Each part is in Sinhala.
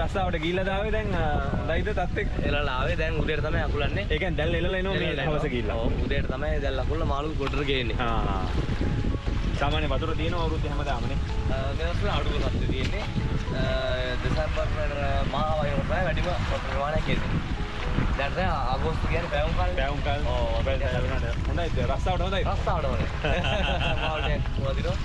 රස්සාාවට ගිල්ලදාව දැන් දයිද තත්ෙක් එලාවේ දැන් උදේට තමයි අකුලන්නේ. ඒක දැල් එල න හවස කිල්ල උදේට තමයි දැල්ලකුල්ල මාළු ගොඩර ගේන්නේ. සාමාන්‍ය වතුර තියෙන අවුරුදු හැමදාමනේ මෙවස්ල අඩුව සත්තු තියෙන්නේ. දෙසම්බර් මාවයකට වැඩිම ප්‍රවාණය කෙරෙන්නේ දැට අගෝස්තු කියන පැවුම් කාල. පැවුම් කාල. හොඳයි රස්සාාවට හොඳයි. රස්සාාවට වදිනවා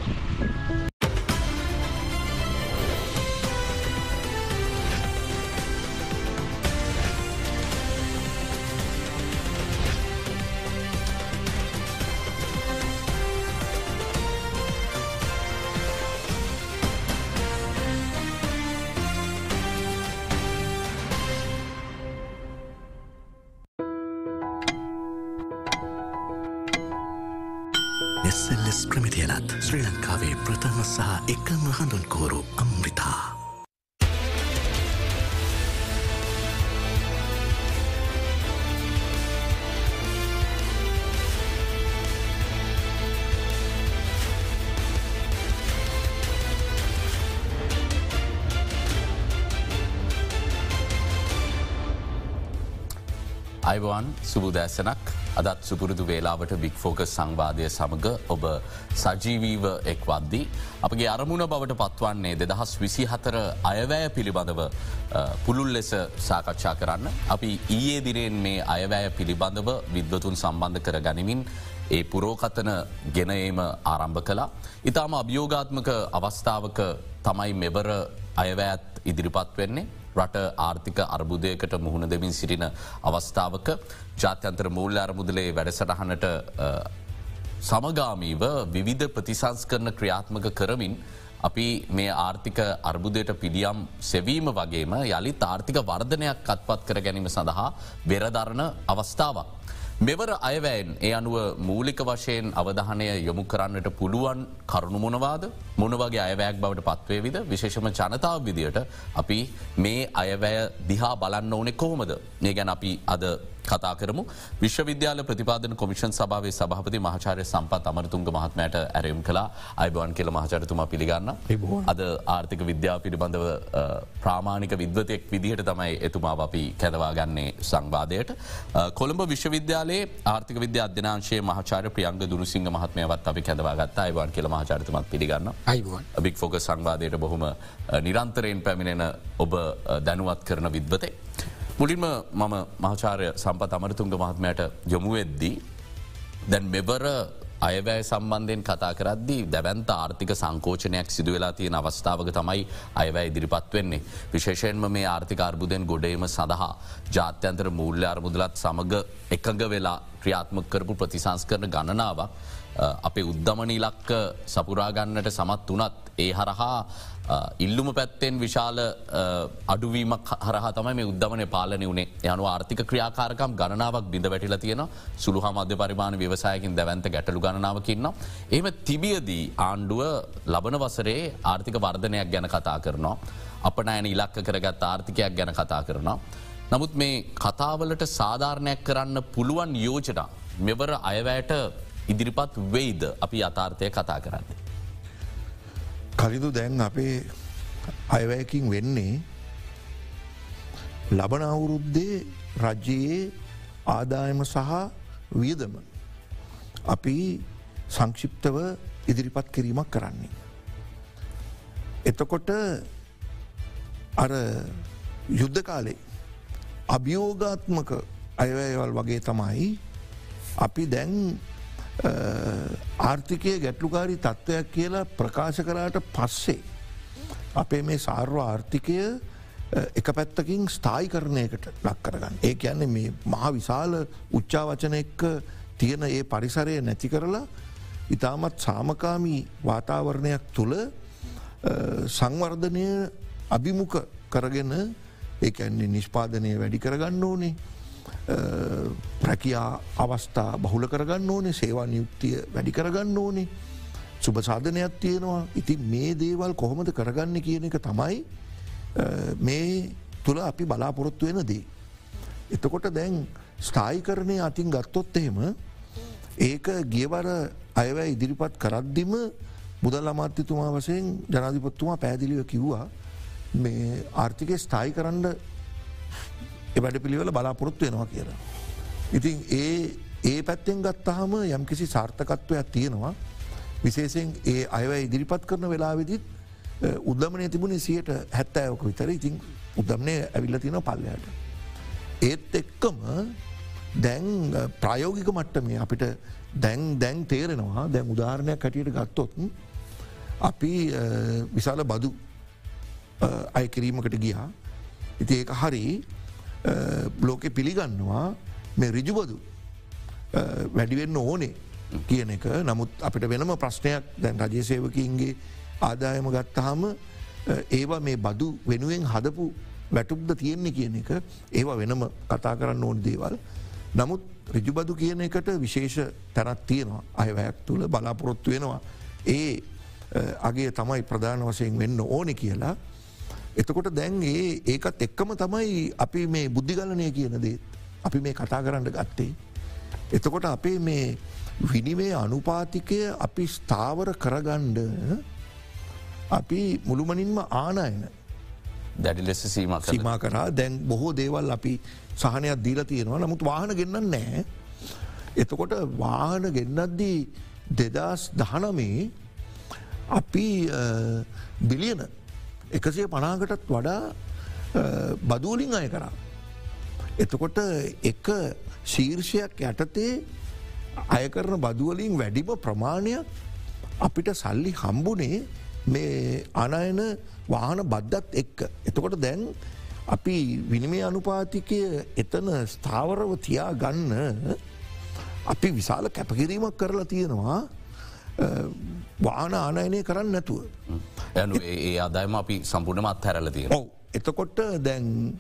අයිවන් සුබුදෑසනක් අදත් සුපුරුදු වේලාවට බික් ෆෝක සංවාදය සමඟ ඔබ සජීවීව එක් වද්දී. අපගේ අරමුණ බවට පත්වන්නේ දෙදහස් විසි හතර අයවැය පිළිබඳව පුළුල් ලෙස සාකච්ඡා කරන්න. අපි ඊයේ දිරෙන් මේ අයවැය පිළිබඳව විද්වතුන් සම්බන්ධ කර ගනිමින් ඒ පුරෝකතන ගෙනඒම ආරම්භ කලා. ඉතාම අභියෝගාත්මක අවස්ථාවක තමයි මෙවර අයවැයත් ඉදිරිපත් වෙන්නේ. රට ආර්ථික අර්බුදයකට මුහුණ දෙමින් සිටින අවස්ථාවක ජාත්‍යන්තර මූල්‍ය අරමුදලේ වැඩසටහනට සමගාමීව විවිධ ප්‍රතිසංස් කරන ක්‍රියාත්මක කරමින් අපි මේ ආර්ථික අර්බුදයට පිළියම් සෙවීම වගේම යළි ආර්ථික වර්ධනයක් අත්පත් කර ගැනීම සඳහා වෙරදරණ අවස්ථාවක්. මෙවර අයවැයෙන් ඒ අනුව මූලික වශයෙන් අවධානය යොමු කරන්නට පුළුවන් කරුණුමොනවාද මොනවගේ අයවැයක් බවට පත්වේවිද විශේෂම ජනතාව විදියට අපි මේ අයවැය දිහා බලන්න ඕනෙ කොහොමද. මේ ගැන අපි අද කතා කරමු. විශ්වවිද්‍යාල ප්‍රතිපාදන කොමිෂන් සභාවේ සභහපති මහචාරය සම්පත් අමරතුන්ග මහත්මයට ඇරයම් කලා අයිබවන් කියල මහචරතුමා පිළිගන්න. අද ආර්ථික විද්‍යා පිළිබඳව ප්‍රාමාණික විද්වතයෙක් විදිහට තමයි එතුමා අපි කැදවා ගන්නේ සංවාදයට. කොළඹ විශ්වවිද්‍යාලේ ආර්ථික විද්‍ය අධ්‍යනාංශයේ මහචාර ප්‍රියංග දුරුසිංහ මහත්මයවත් අපි කැදවාගත් අයිවන් කියල මහචාරතුමත් පිළිගන්න. බික් ෆෝක සංවාදයට බොහොම නිරන්තරයෙන් පැමිණෙන ඔබ දැනුවත් කරන විද්වතේ. මුලින්ම මම මහාචාරය සම්පත් අමරතුන්ග මහත්මයට යොමුවෙද්දී. දැන් මෙවර අයවැය සම්බන්ධයෙන් කතා කරද්දී දැවන්ත ආර්ථික සංකෝචනයක් සිදුවෙලා තියෙන අවස්ථාවක තමයි අයවැය ඉදිරිපත් වෙන්නේ. විශේෂයෙන්ම මේ ආර්ථික අර්බුදයෙන් ගොඩේම සඳහා ජාත්‍යන්තර මූල්‍ය අර්මුදලත් සමඟ එකඟ වෙලා ක්‍රියාත්මක කරපු ප්‍රතිසංස් කරන ගණනාවක් අපේ උද්ධමන ඉලක්ක සපුරාගන්නට සමත් වනත් ඒ හරහා ඉල්ලුම පැත්තෙන් විශාල අඩුවීමක් හරහ තමයි මේ උද්ධමනය පාලනය වනේ යනු ආර්ථික ක්‍රියාකාරකම් ගණනාවක් බිඳ වැටිල තියෙන සුළුහ මධ්‍ය පරිමාණ ව්‍යවසායකින් දැවන්ත ගැටලු ගණනාවකින්න. එහම තිබියදී ආණ්ඩුව ලබන වසරේ ආර්ථික වර්ධනයක් ගැන කතා කරනවා. අප නෑන ඉලක්ක කරගත් ආර්ථිකයක් ගැන කතා කරනවා. නමුත් මේ කතාවලට සාධාරණයක් කරන්න පුළුවන් යෝජනා මෙවර අයවැයට ඉදිරිපත් වෙයිද අපි අතාර්ථය කතා කරන්නේ. කලිදු දැන් අපේ අයවැයකින් වෙන්නේ ලබන අවුරුද්දේ රජයේ ආදායම සහ වියදම අපි සංක්ෂිප්තව ඉදිරිපත් කිරීමක් කරන්නේ. එතකොට අර යුද්ධ කාලේ අභියෝගාත්මක අයවැයවල් වගේ තමයි අපි දැන් ආර්ථිකය ගැටලුකාරී තත්ත්වයක් කියලා ප්‍රකාශ කරාට පස්සේ. අපේ මේ සාර්ව ආර්ථිකය එක පැත්තකින් ස්ථායි කරණයකට ලක් කරගන්න. ඒ කියන්නේ මේ මහා විශාල උච්චාවචන එක්ක තියෙන ඒ පරිසරය නැති කරලා ඉතාමත් සාමකාමී වාතාවරණයක් තුළ සංවර්ධනය අභිමුඛ කරගෙන ඒ ඇන්නේ නිෂ්පාදනය වැඩි කරගන්න ඕනේ ප්‍රැකයා අවස්ථා බහුල කරගන්න ඕනේ සේවා නියුක්තිය වැඩි කරගන්න ඕනේ සුභ සාධනයක් තියෙනවා ඉතින් මේ දේවල් කොහොමද කරගන්න කියන එක තමයි මේ තුළ අපි බලාපොරොත්තු වෙන දේ. එතකොට දැන් ස්ථායි කරණය අතින් ගත්තොත් එහෙම ඒක ගියවර අයවැ ඉදිරිපත් කරද්දිම මුදල් අමාත්‍යතුමා වසයෙන් ජනාධිපත්තුමා පැදිලිව කිව්වා මේ ආර්ථිකය ස්ථායි කරන්න එවැඩ පිළිවෙල බලාපොරොත්තු වෙනවා කියලා. ඉතින් ඒ ඒ පැත්තෙන් ගත්තහම යම් කිසි සාර්ථකත්වයක් තියෙනවා විශේෂෙන් ඒ අයව ඉදිරිපත් කරන වෙලාවෙදිත් උද්දමනය තිබුණේ සියට හැත්තෑයෝක විතර ඉතින් උදම්නය ඇවිල්ල තියෙන පල්ලයට. ඒත් එක්කම දැන් ප්‍රයෝගික මට්ට මේ අපිට දැන් දැන් තේරෙනවා දැන් උදාහරණයක් කටියට ගත්තොත් අපි විශාල බදු අය කිරීමකට ගියා ඉති ඒක හරි ලෝකෙ පිළිගන්නවා මේ රිජුබදු වැඩිවෙන්න ඕනේ කියන එක නමුත් අපිට වෙනම ප්‍රශ්නයක් දැන් රජසේවකන්ගේ ආදායම ගත්තහම ඒවා මේ බදු වෙනුවෙන් හදපු වැටුක්ද තියෙන්නේ කියන එක ඒවා වෙනම කතා කරන්න ඕන දේවල්. නමුත් රිජුබදු කියන එකට විශේෂ තැනත් තියෙනවා අයවැයක් තුළ බලාපොරොත්තු වෙනවා. ඒ අගේ තමයි ප්‍රධාන වසයෙන් වෙන්න ඕනෙ කියලා. එතකොට දැන් ඒ ඒකත් එක්කම තමයි අපි මේ බුද්ධිගලනය කියන දේත් අපි මේ කතා කරන්න ගත්තේ. එතකොට අපේ මේ විනිවේ අනුපාතිකය අපි ස්ථාවර කරගණ්ඩ අපි මුළුමනින්ම ආනයන දැඩි ලෙස සීම සීමා කරා දැන් බොහෝ දේවල් අපි සහනයක් දීල තියෙනවා නමුත් වාහන ගෙන්න්න නෑ. එතකොට වාහන ගෙන්න්නද්දී දෙදස් දහනමේ අපි බිලියන එකසිය පනාකටත් වඩා බදූලින් අය කරා. එතකොට එක ශීර්ෂයක් යටතේ අය කරන බදුවලින් වැඩිම ප්‍රමාණයක් අපිට සල්ලි හම්බුනේ මේ අනයන වාහන බද්ධත් එක්ක. එතකොට දැන් අපි විනිමේ අනුපාතිකය එතන ස්ථාවරව තියා ගන්න අපි විශාල කැපකිරීමක් කරලා තියෙනවා වාන ආනයනය කරන්න නැතුව. යනු ඒ අදායම අපි සම්පූර්ණ මත් හැරල තියෙන. ඔව එතකොට දැන්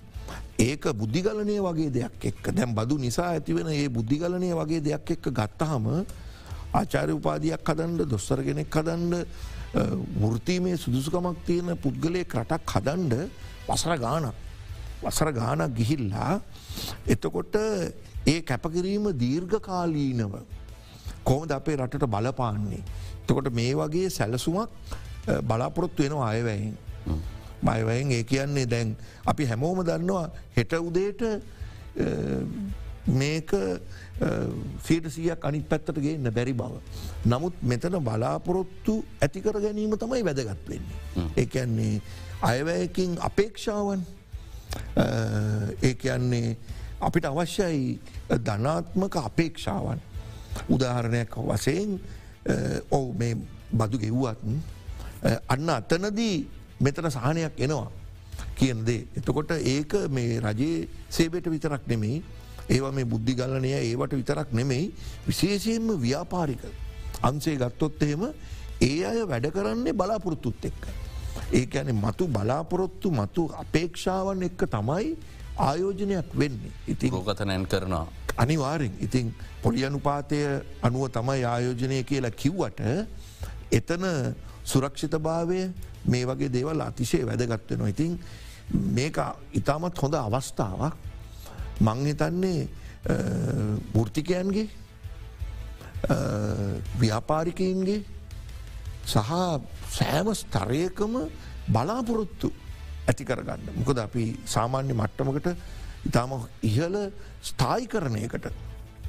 ඒක බුද්ධිගලනය වගේ දෙයක් එක් දැම් බදු නිසා ඇතිවෙන ඒ බුද්ධිගලනය වගේ දෙයක් එක්ක ගත්තහම ආචාරය උපාදයක් හදන්ඩ දොස්තරගෙනෙක් හදන්ඩ වෘතිීමේ සුදුසුකමක් තියෙන පුද්ගලය රටක් හදන්ඩ වසර ගානක් වසර ගානක් ගිහිල්ලා එතකොට ඒ කැපකිරීම දීර්ඝකාලීනව කොහොමද අපේ රටට බලපාන්නේ. තකොට මේ වගේ සැලසුමක් බලාපොරොත්තු වෙනවා අයවැයින්. බයවයෙන් ඒ කියන්නේ දැන් අපි හැමෝම දන්නවා හෙට උදේට මේක සීට සියක් අනි පැත්තට ගේන්න බැරි බව. නමුත් මෙතන බලාපොරොත්තු ඇතිකර ගැනීම තමයි වැදගත් වෙන්නේ. ඒන්නේ අයවැයකින් අපේක්ෂාවන් ඒ කියන්නේ අපිට අවශ්‍යයි ධනාත්මක අපේක්ෂාවන් උදාහරණයක් වසයෙන් ඔවු මේ බදු ගෙව්වත් අන්න අතනදී මෙතන සහනයක් එනවා කියන දේ. එතකොට ඒක මේ රජයේ සේබට විතරක් නෙමෙයි ඒවා මේ බුද්ධිගලනය ඒවට විතරක් නෙමෙයි විශේෂයෙන්ම ව්‍යාපාරික අන්සේ ගත්තොත් එහෙම ඒ අය වැඩ කරන්නේ බලාපොරොත්තුත් එක්ක. ඒක ඇන මතු බලාපොරොත්තු මතු අපේක්ෂාවන් එක්ක තමයි ආයෝජනයක් වෙන්නේ ඉතින් රෝගතනයන් කරනවා. අනිවාරෙන් ඉතින් පොලියනුපාතය අනුව තමයි ආයෝජනය කියලා කිව්වට එතන සුරක්ෂිත භාවය මේ වගේ දේවල් අතිශය වැදගත්වෙනවා. ඉතින් මේක ඉතාමත් හොඳ අවස්ථාවක් මංහිතන්නේ වෘතිකයන්ගේ ව්‍යාපාරිකයින්ගේ සහ සෑම ස්තරයකම බලාපොරොත්තු ඇති කරගන්න. මොකද අපි සාමාන්‍ය මට්ටමකට ඉතාම ඉහල ස්ථායි කරණයකට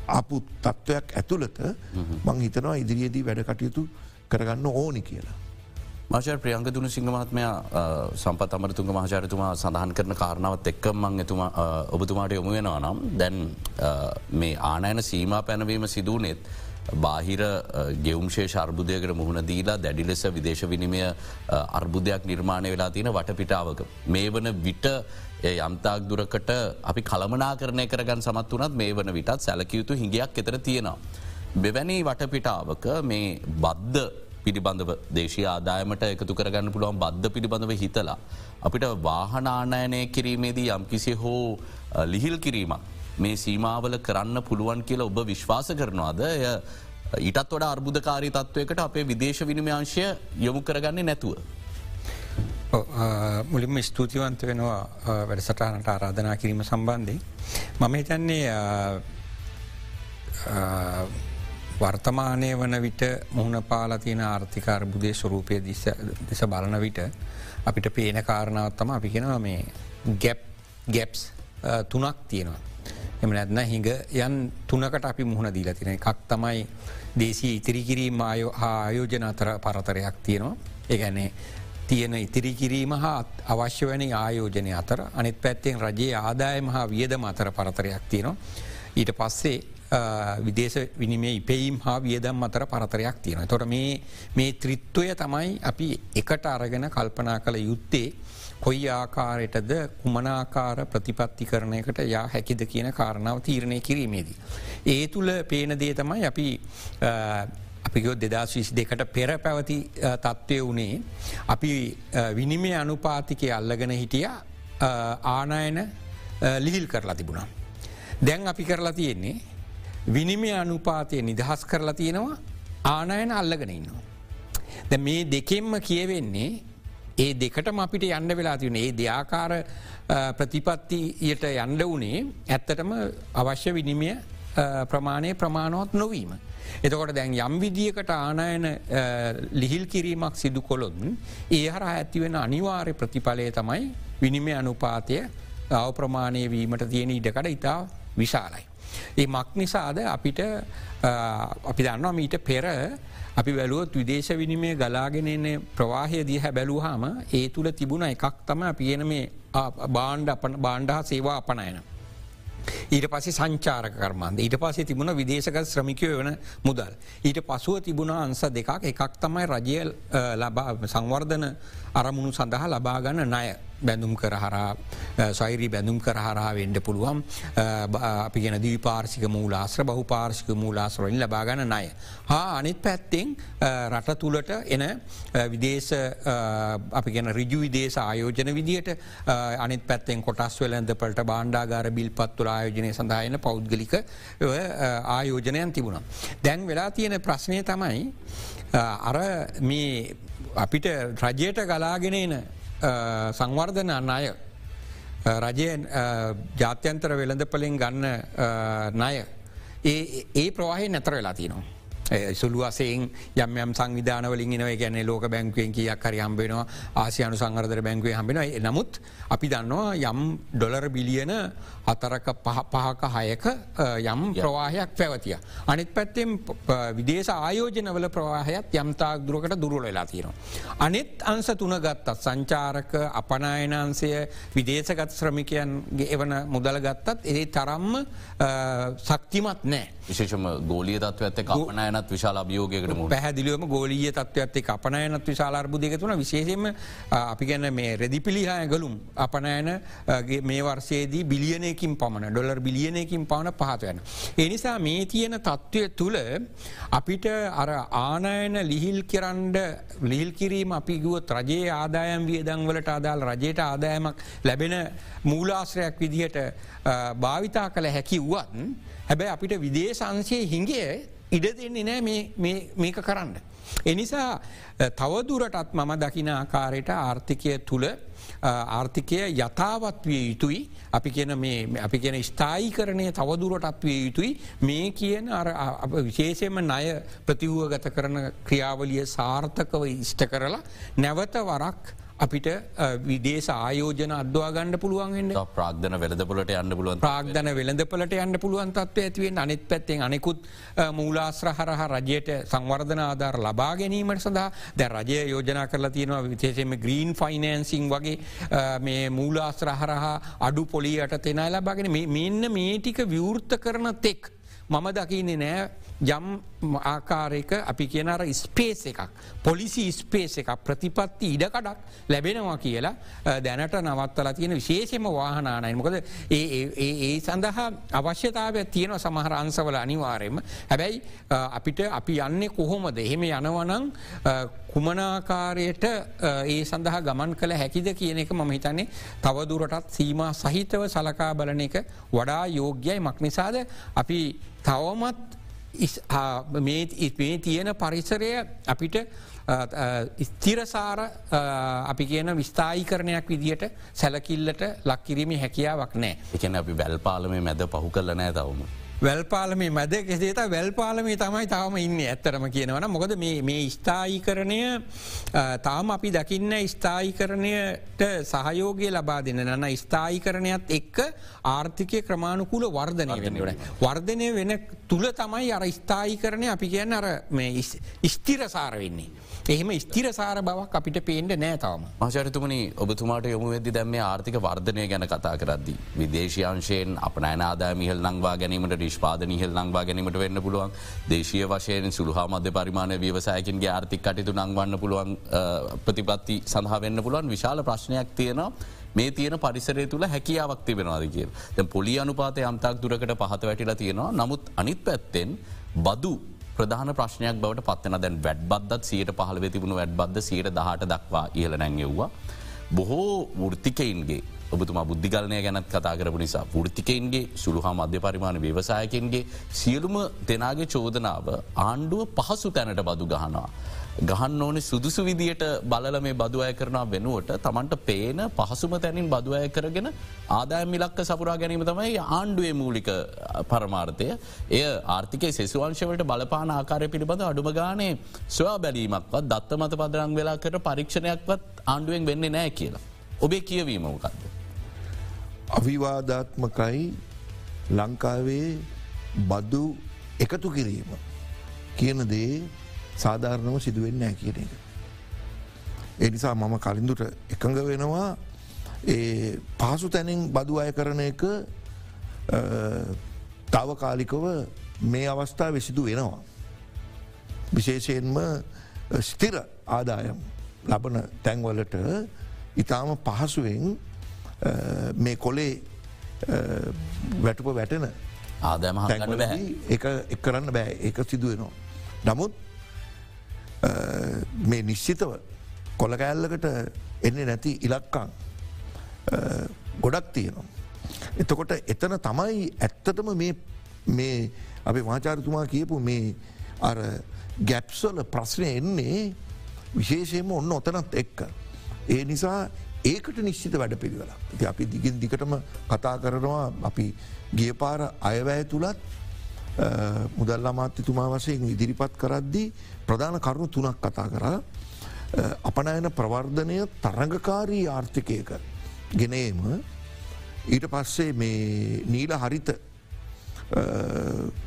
අපපු තත්ත්වයක් ඇතුළත මං හිතනවා ඉදිරියේදී වැඩ කටයුතු කරගන්න ඕනි කියලා. මාශය ප්‍රියංග දුන සිංහමත්මය සම්පත් අමරතුන්ග මහචාරතුමා සඳහන් කරන කාරණාවත් එක්කමං එතුමා ඔබතුමාට යොමු වෙනවා නම් දැන් මේ ආනයන සීම පැනවීම සිදුවනෙත් බාහිර ගෙවුම්ශේ ශර්බුදයකට මුහුණ දීලා දැඩි ලෙස විදේශ විනිමය අර්බුදයක් නිර්මාණය වෙලා තියෙන වටපිටාවක. මේ වන විට යම්තාක් දුරකට අපි කළමනා කරණය කරගන් සමත් වනත් මේ වන විටත් සැලකයුතු හිගයක් එතර තියෙනවා. බෙවැනි වටපිටාවක මේ බද්ධ පිළිබඳව දේශී ආදායමට එකතු කරගන්න පුළුවන් බද්ධ පිළිබඳව හිතලා. අපිට වාහනානයනය කිරීමේදී යම්කිසි හෝ ලිහිල් කිරීමක් මේ සීමාවල කරන්න පුළුවන් කියලා ඔබ විශ්වාස කරනවාද එය ඊටත් වඩ අර්බුධකාරී තත්ත්වයකට අපේ විදේශ විනිමයංශය යොමු කරගන්නේ නැතුව. මුලින්ම ස්තුතිවන්ත වෙනවා වැඩසටානට ආරාධනා කිරීම සම්බන්ධය. මම හිතන්නේ වර්තමානය වන විට මුහුණ පාල තියෙන ආර්ථික අර්බුදය ස්වරූපය දෙස බලන විට අපිට පේන කාරණාවත්තම අපි කෙනවා මේ ගැප් ගැප්ස් තුනක් තියෙනවා. එම නැත්න හිඟ යන් තුනකට අපි මුහුණ දීලා තින එකක් තමයි දේශී ඉතිරිකිරීම ආයෝ ආයෝජන අතර පරතරයක් තියෙනවා. ඒගැන්නේ තියෙන ඉතිරි කිරීම හා අවශ්‍ය වැනි ආයෝජනය අතර අනිත් පැත්තෙන් රජයේ ආදායම හා වියදම අතර පරතරයක් තියෙනවා. ඊට පස්සේ විදේශ විනිමේ ඉපෙයිම් හා වියදම් අතර පරතරයක් තියෙන. තොට මේ මේ ත්‍රිත්වය තමයි අපි එකට අරගෙන කල්පනා කළ යුත්තේ කොයි ආකාරයටද කුමනාකාර ප්‍රතිපත්ති කරණයකට යා හැකිද කියන කාරණාව තීරණය කිරීමේදී. ඒ තුළ පේන දේ තමයි අපි අපිගොත් දෙදස් විසි දෙකට පෙර පැවති තත්ත්වය වනේ අපි විනිමේ අනුපාතිකය අල්ලගෙන හිටිය ආනායන ලිහිල් කරලා තිබුණා. දැන් අපි කරලා තියෙන්නේ විනිමය අනුපාතය නිදහස් කරලා තියෙනවා ආනායන අල්ලගෙන ඉන්නවා. ද මේ දෙකෙන්ම කියවෙන්නේ ඒ දෙකටම අපිට යන්න වෙලා තියන ඒ දෙයාකාර ප්‍රතිපත්තියට යන්ඩ වනේ ඇත්තටම අවශ්‍ය විනිමය ප්‍රමාණය ප්‍රමාණවත් නොවීම. එතකොට දැන් යම් විදිියකට ආනායන ලිහිල් කිරීමක් සිදු කොළොන් ඒ හර ඇතිවෙන අනිවාර්ය ප්‍රතිඵලය තමයි විනිමය අනුපාතය අවප්‍රමාණය වීමට තියෙන ඉඩකට ඉතා විශාලයි. ඒ මක් නිසාද අපිට අපි දන්නවා මීට පෙර අපි වැලුවොත් විදේශ විනිමේ ගලාගෙනන්නේ ප්‍රවාහය දිහ බැලූහාම ඒ තුළ තිබුණ එකක් තම පියන මේ බාණ්ඩ බාණ්ඩහා සේවා අපනයන. ඊට පසේ සංචාරක කර්මන්ද ඊට පසේ තිබුණ විදේශක ශ්‍රමිකය වන මුදල්. ඊට පසුව තිබුණ අන්ස දෙකක් එකක් තමයි රජය සංවර්ධන අරමුණු සඳහා ලබාගන්න ණය බැඳුම් කරහරා සෛරී බැඳුම් කරහරා වෙන්ඩ පුළුවන් අපි ගෙන දී පාර්සික මූලාශ්‍ර බහු පාර්සික මූලාශ්‍රවලින් ලබාගන්න ණය. හා අනිත් පැත්තෙන් රට තුළට එන විදේශ අපි ගෙන රිජු විදේශ ආයෝජන විදියට අනිත් පැත්තෙන් කොටස් වෙලඳ පට බාණ්ඩාගාර බිල්පත් තුළ ආයෝජනය සඳහයන පෞද්ගලික ආයෝජනයන් තිබුණා. දැන් වෙලා තියෙන ප්‍රශ්නය තමයි අර මේ අපිට රජයට ගලාගෙන එන සංවර්ධන අන්න අය රජය ජාත්‍යන්තර වෙළඳපලින් ගන්න ණය ඒ ප්‍රවාහය නැතර වෙලා තිනවා. සුළු අසයෙන් යම් යම් සංවිධානවලින් නව ගැන ලෝක බැංකුවෙන් කියක් හරි හම්බෙනවා ආසියනු සංවර්ධර බැංකුවේ හම්බෙන නමුත් අපි දන්නවා යම් ඩොලර් බිලියන අතරක පහක හයක යම් ප්‍රවාහයක් පැවතිය. අනිත් පැත්තෙන් විදේශ ආයෝජනවල ප්‍රවාහයත් යම්තාක් දුරකට දුරුල වෙලා තියෙනවා. අනෙත් අන්ස තුන ගත්තත් සංචාරක අපනායනන්සය විදේශගත් ශ්‍රමිකයන්ගේ එවන මුදල ගත්තත් ඒ තරම්ම සක්තිමත් නෑ. විශේෂම ගෝලිය තත්ව ඇත අපනයනත් විශාල අභියෝගයකට මුණ පැහදිලියම ගෝලිය තත්ව ඇත්තේ අපනයනත් විශාල අර්බුදක තුන විශේෂම අපි ගැන මේ රෙදිපිලිහා ගලුම් අපනයන මේ වර්සයේදී බිලියනයකින් පමණ ඩොලර් බිලියනයකින් පවන පහත්වයන. එනිසා මේ තියෙන තත්ත්වය තුළ අපිට අර ආනයන ලිහිල් කරන්ඩ ලිහිල් කිරීම අපි ගුවත් රජයේ ආදායම් වියදංවලට අදාල් රජයට ආදායමක් ලැබෙන මූලාශ්‍රයක් විදිහට භාවිතා කළ හැකි වුවත් හැබැයි අපිට විදේශන්සේ හිංගේ ඉඩ දෙන්නේ නෑ මේක කරන්න. එනිසා තවදුරටත් මම දකින ආකාරයට ආර්ථිකය තුළ ආර්ථිකය යථාවත් විය යුතුයි අපි කියන අපි කියන ස්ථායි කරණය තවදුරටත් විය යුතුයි මේ කියන විශේෂයම ණය ප්‍රතිවූව ගත කරන ක්‍රියාවලිය සාර්ථකව ඉෂ්ට කරලා නැවත වරක් අපිට විදේශ ආයෝජන අදවා ගණඩ පුළුවන්ෙන්ට ප්‍රාග්ධන වෙලදපලට යන්න පුළුවන් ප්‍රාග්ධන වෙළඳපලට යන්න පුළුවන් තත්ව ඇතිවෙන් අනිත් පැත්තෙන්. අනෙකුත් මූලාශ්‍රහරහ රජයට සංවර්ධන ආධාර ලබා ගැනීමට සඳහා. දැ රජය යෝජනා කරලා තියෙනවා විශේෂම ග්‍රීන් ෆයිනන්සිං වගේ මේ මූලාශ්‍රහරහා අඩු පොලියට තෙනයි ලබාගෙන. මෙන්න මේටික විවෘර්ත කරන තෙක්. මම දකින්නේ නෑ යම් ආකාරයක අපි කියනර ස්පේස් එකක් පොලිසි ස්පේස් එකක් ප්‍රතිපත්ති ඉඩකඩක් ලැබෙනවා කියලා දැනට නවත්තල තියෙන විශේෂම වාහනානයි. මොකද ඒ සඳහා අවශ්‍යතාව තියෙන සමහර අන්සවල අනිවාරයම හැබැයි අපිට අපි යන්නේ කොහොමද? එහෙම යනවනං කුමනාකාරයට ඒ සඳහා ගමන් කළ හැකිද කියන එක මම හිතන්නේ තවදුරටත් සීම සහිතව සලකා බලන එක වඩා යෝග්‍යයි. මක්නිසාද අපි තවමත් මේ තියෙන පරිසරය අපිට ස්තිරසාර අපි කියන විස්ථායිකරණයක් විදිට සැලකිල්ලට ලක්කිරීම හැකියාවක් නෑ එකන අපි බැල්පාලමේ මැද පහු කල නෑ තවම. වැල්පාලමේ මැද කෙසේත වැල්පාලමේ තමයි තාම ඉන්න ඇත්තරම කියනවන මොකද මේ ස්ථායිකරණය තාම අපි දකින්න ස්ථායිකරණයට සහයෝගය ලබා දෙන්න නන්න ස්ථායිකරණයත් එක්ක ආර්ථිකය ක්‍රමාණුකූල වර්ධනය වෙන්නට. වර්ධනය වෙන තුළ තමයි අර ස්ථායිකරණය අපි කියන්න අර ස්තිරසාර වෙන්නේ. එහෙම ස්තිරසාර බවක් අපිට පේන්ට නෑ තවම. මශරිතුමනි ඔබතුමාට යොමු වෙදදි දැම්ම ආර්ථික වර්ධනය ගැන කතා කරද්දි. විදේශයංශයෙන් අප නෑනාදා මිහල් නංවා ගැනීමට නිෂ්පාද නිහල් නංවා ගැනීමට වෙන්න පුළුවන්. දේශය වශයෙන් සුළහා මධ්‍ය පරිමාණය ව්‍යවසායකින්ගේ ආර්ථික කටයුතු නංවන්න පුළුවන් ප්‍රතිපත්ති සඳහා වෙන්න පුළුවන්. විශාල ප්‍රශ්නයක් තියෙනවා. මේ තියෙන පරිසරය තුළ හැකියාවක් තිබෙනවාද කිය. දැ පොලි අනුපාත යම්තාක් දුරකට පහත වැටිලා තියෙනවා. නමුත් අනිත් පැත්තෙන් බදු ප්‍රධාන ප්‍රශ්නයක් බවට පත්වන දැන් වැඩ බද්දත් සියට පහළ වෙතිබුණු වැඩ බද්ද සියට දහට දක්වා ඉහල නැංගෙව්වා. බොහෝ වෘතිකයින්ගේ ඔබතුමා බුද්ධිගලනය ගැනත් කතා කරපු නිසා ෘතිකයින්ගේ සුළුහා මධ්‍ය පරිමාණ ව්‍යවසායකන්ගේ සියලුම දෙනාගේ චෝදනාව ආණ්ඩුව පහසු තැනට බදු ගහනවා. ගහන්න ඕනෙ සුදුසු විදියට බලල මේ බදුවය කරනා වෙනුවට තමන්ට පේන පහසුම තැනින් බදුවය කරගෙන ආදාය මිලක්ක සපුරා ගැනීම තමයි ආණ්ඩුවේ මූලික පරමාර්ථය එය ආර්ථික සෙසුවංශවට බලපාන ආකාරය පිළිබඳ අඩුම ගානේ ස්වා බැලීමක්වත් දත්ත මත පදරං වෙලා කර පරීක්ෂණයක්වත් ආණ්ඩුවෙන් වෙන්නේ නෑ කියලා. ඔබේ කියවීම මොකක්ද. අවිවාධාත්මකයි ලංකාවේ බදු එකතු කිරීම කියන දේ සාධාරණව සිදුවෙන්න ෑ කියන එක. එනිසා මම කලින්දුට එකඟ වෙනවා ඒ පහසු තැනින් බදු අය කරන එක තාවකාලිකව මේ අවස්ථා වෙසිදු වෙනවා. විශේෂයෙන්ම ස්තිර ආදායම් ලබන තැන්වලට ඉතාම පහසුවෙන් මේ කොලේ වැටුප වැටෙන ආදෑම එක කරන්න බෑ ඒක සිදුවෙනවා. නමුත් මේ නිශ්චිතව කොළකෑල්ලකට එන්නේ නැති ඉලක්කං ගොඩක් තියෙනවා. එතකොට එතන තමයි ඇත්තටම මේ අපි වාචාරතුමා කියපු මේ අර ගැප්සල ප්‍රශ්නය එන්නේ විශේෂයම ඔන්න ඔතනත් එක්ක. ඒ නිසා ඒකට නිශ්චිත වැඩ පිළිවෙල. ති අපි දිගින් දිකටම කතා කරනවා. අපි ගිය පාර අයවැය තුළත් මුදල් අමාත්‍යතුමා වසයෙන් ඉදිරිපත් කරද්දී ප්‍රධාන කරුණු තුනක් කතා කරා. අපනයන ප්‍රවර්ධනය තරඟකාරී ආර්ථිකයක ගෙනේම. ඊට පස්සේ මේ නීල හරිත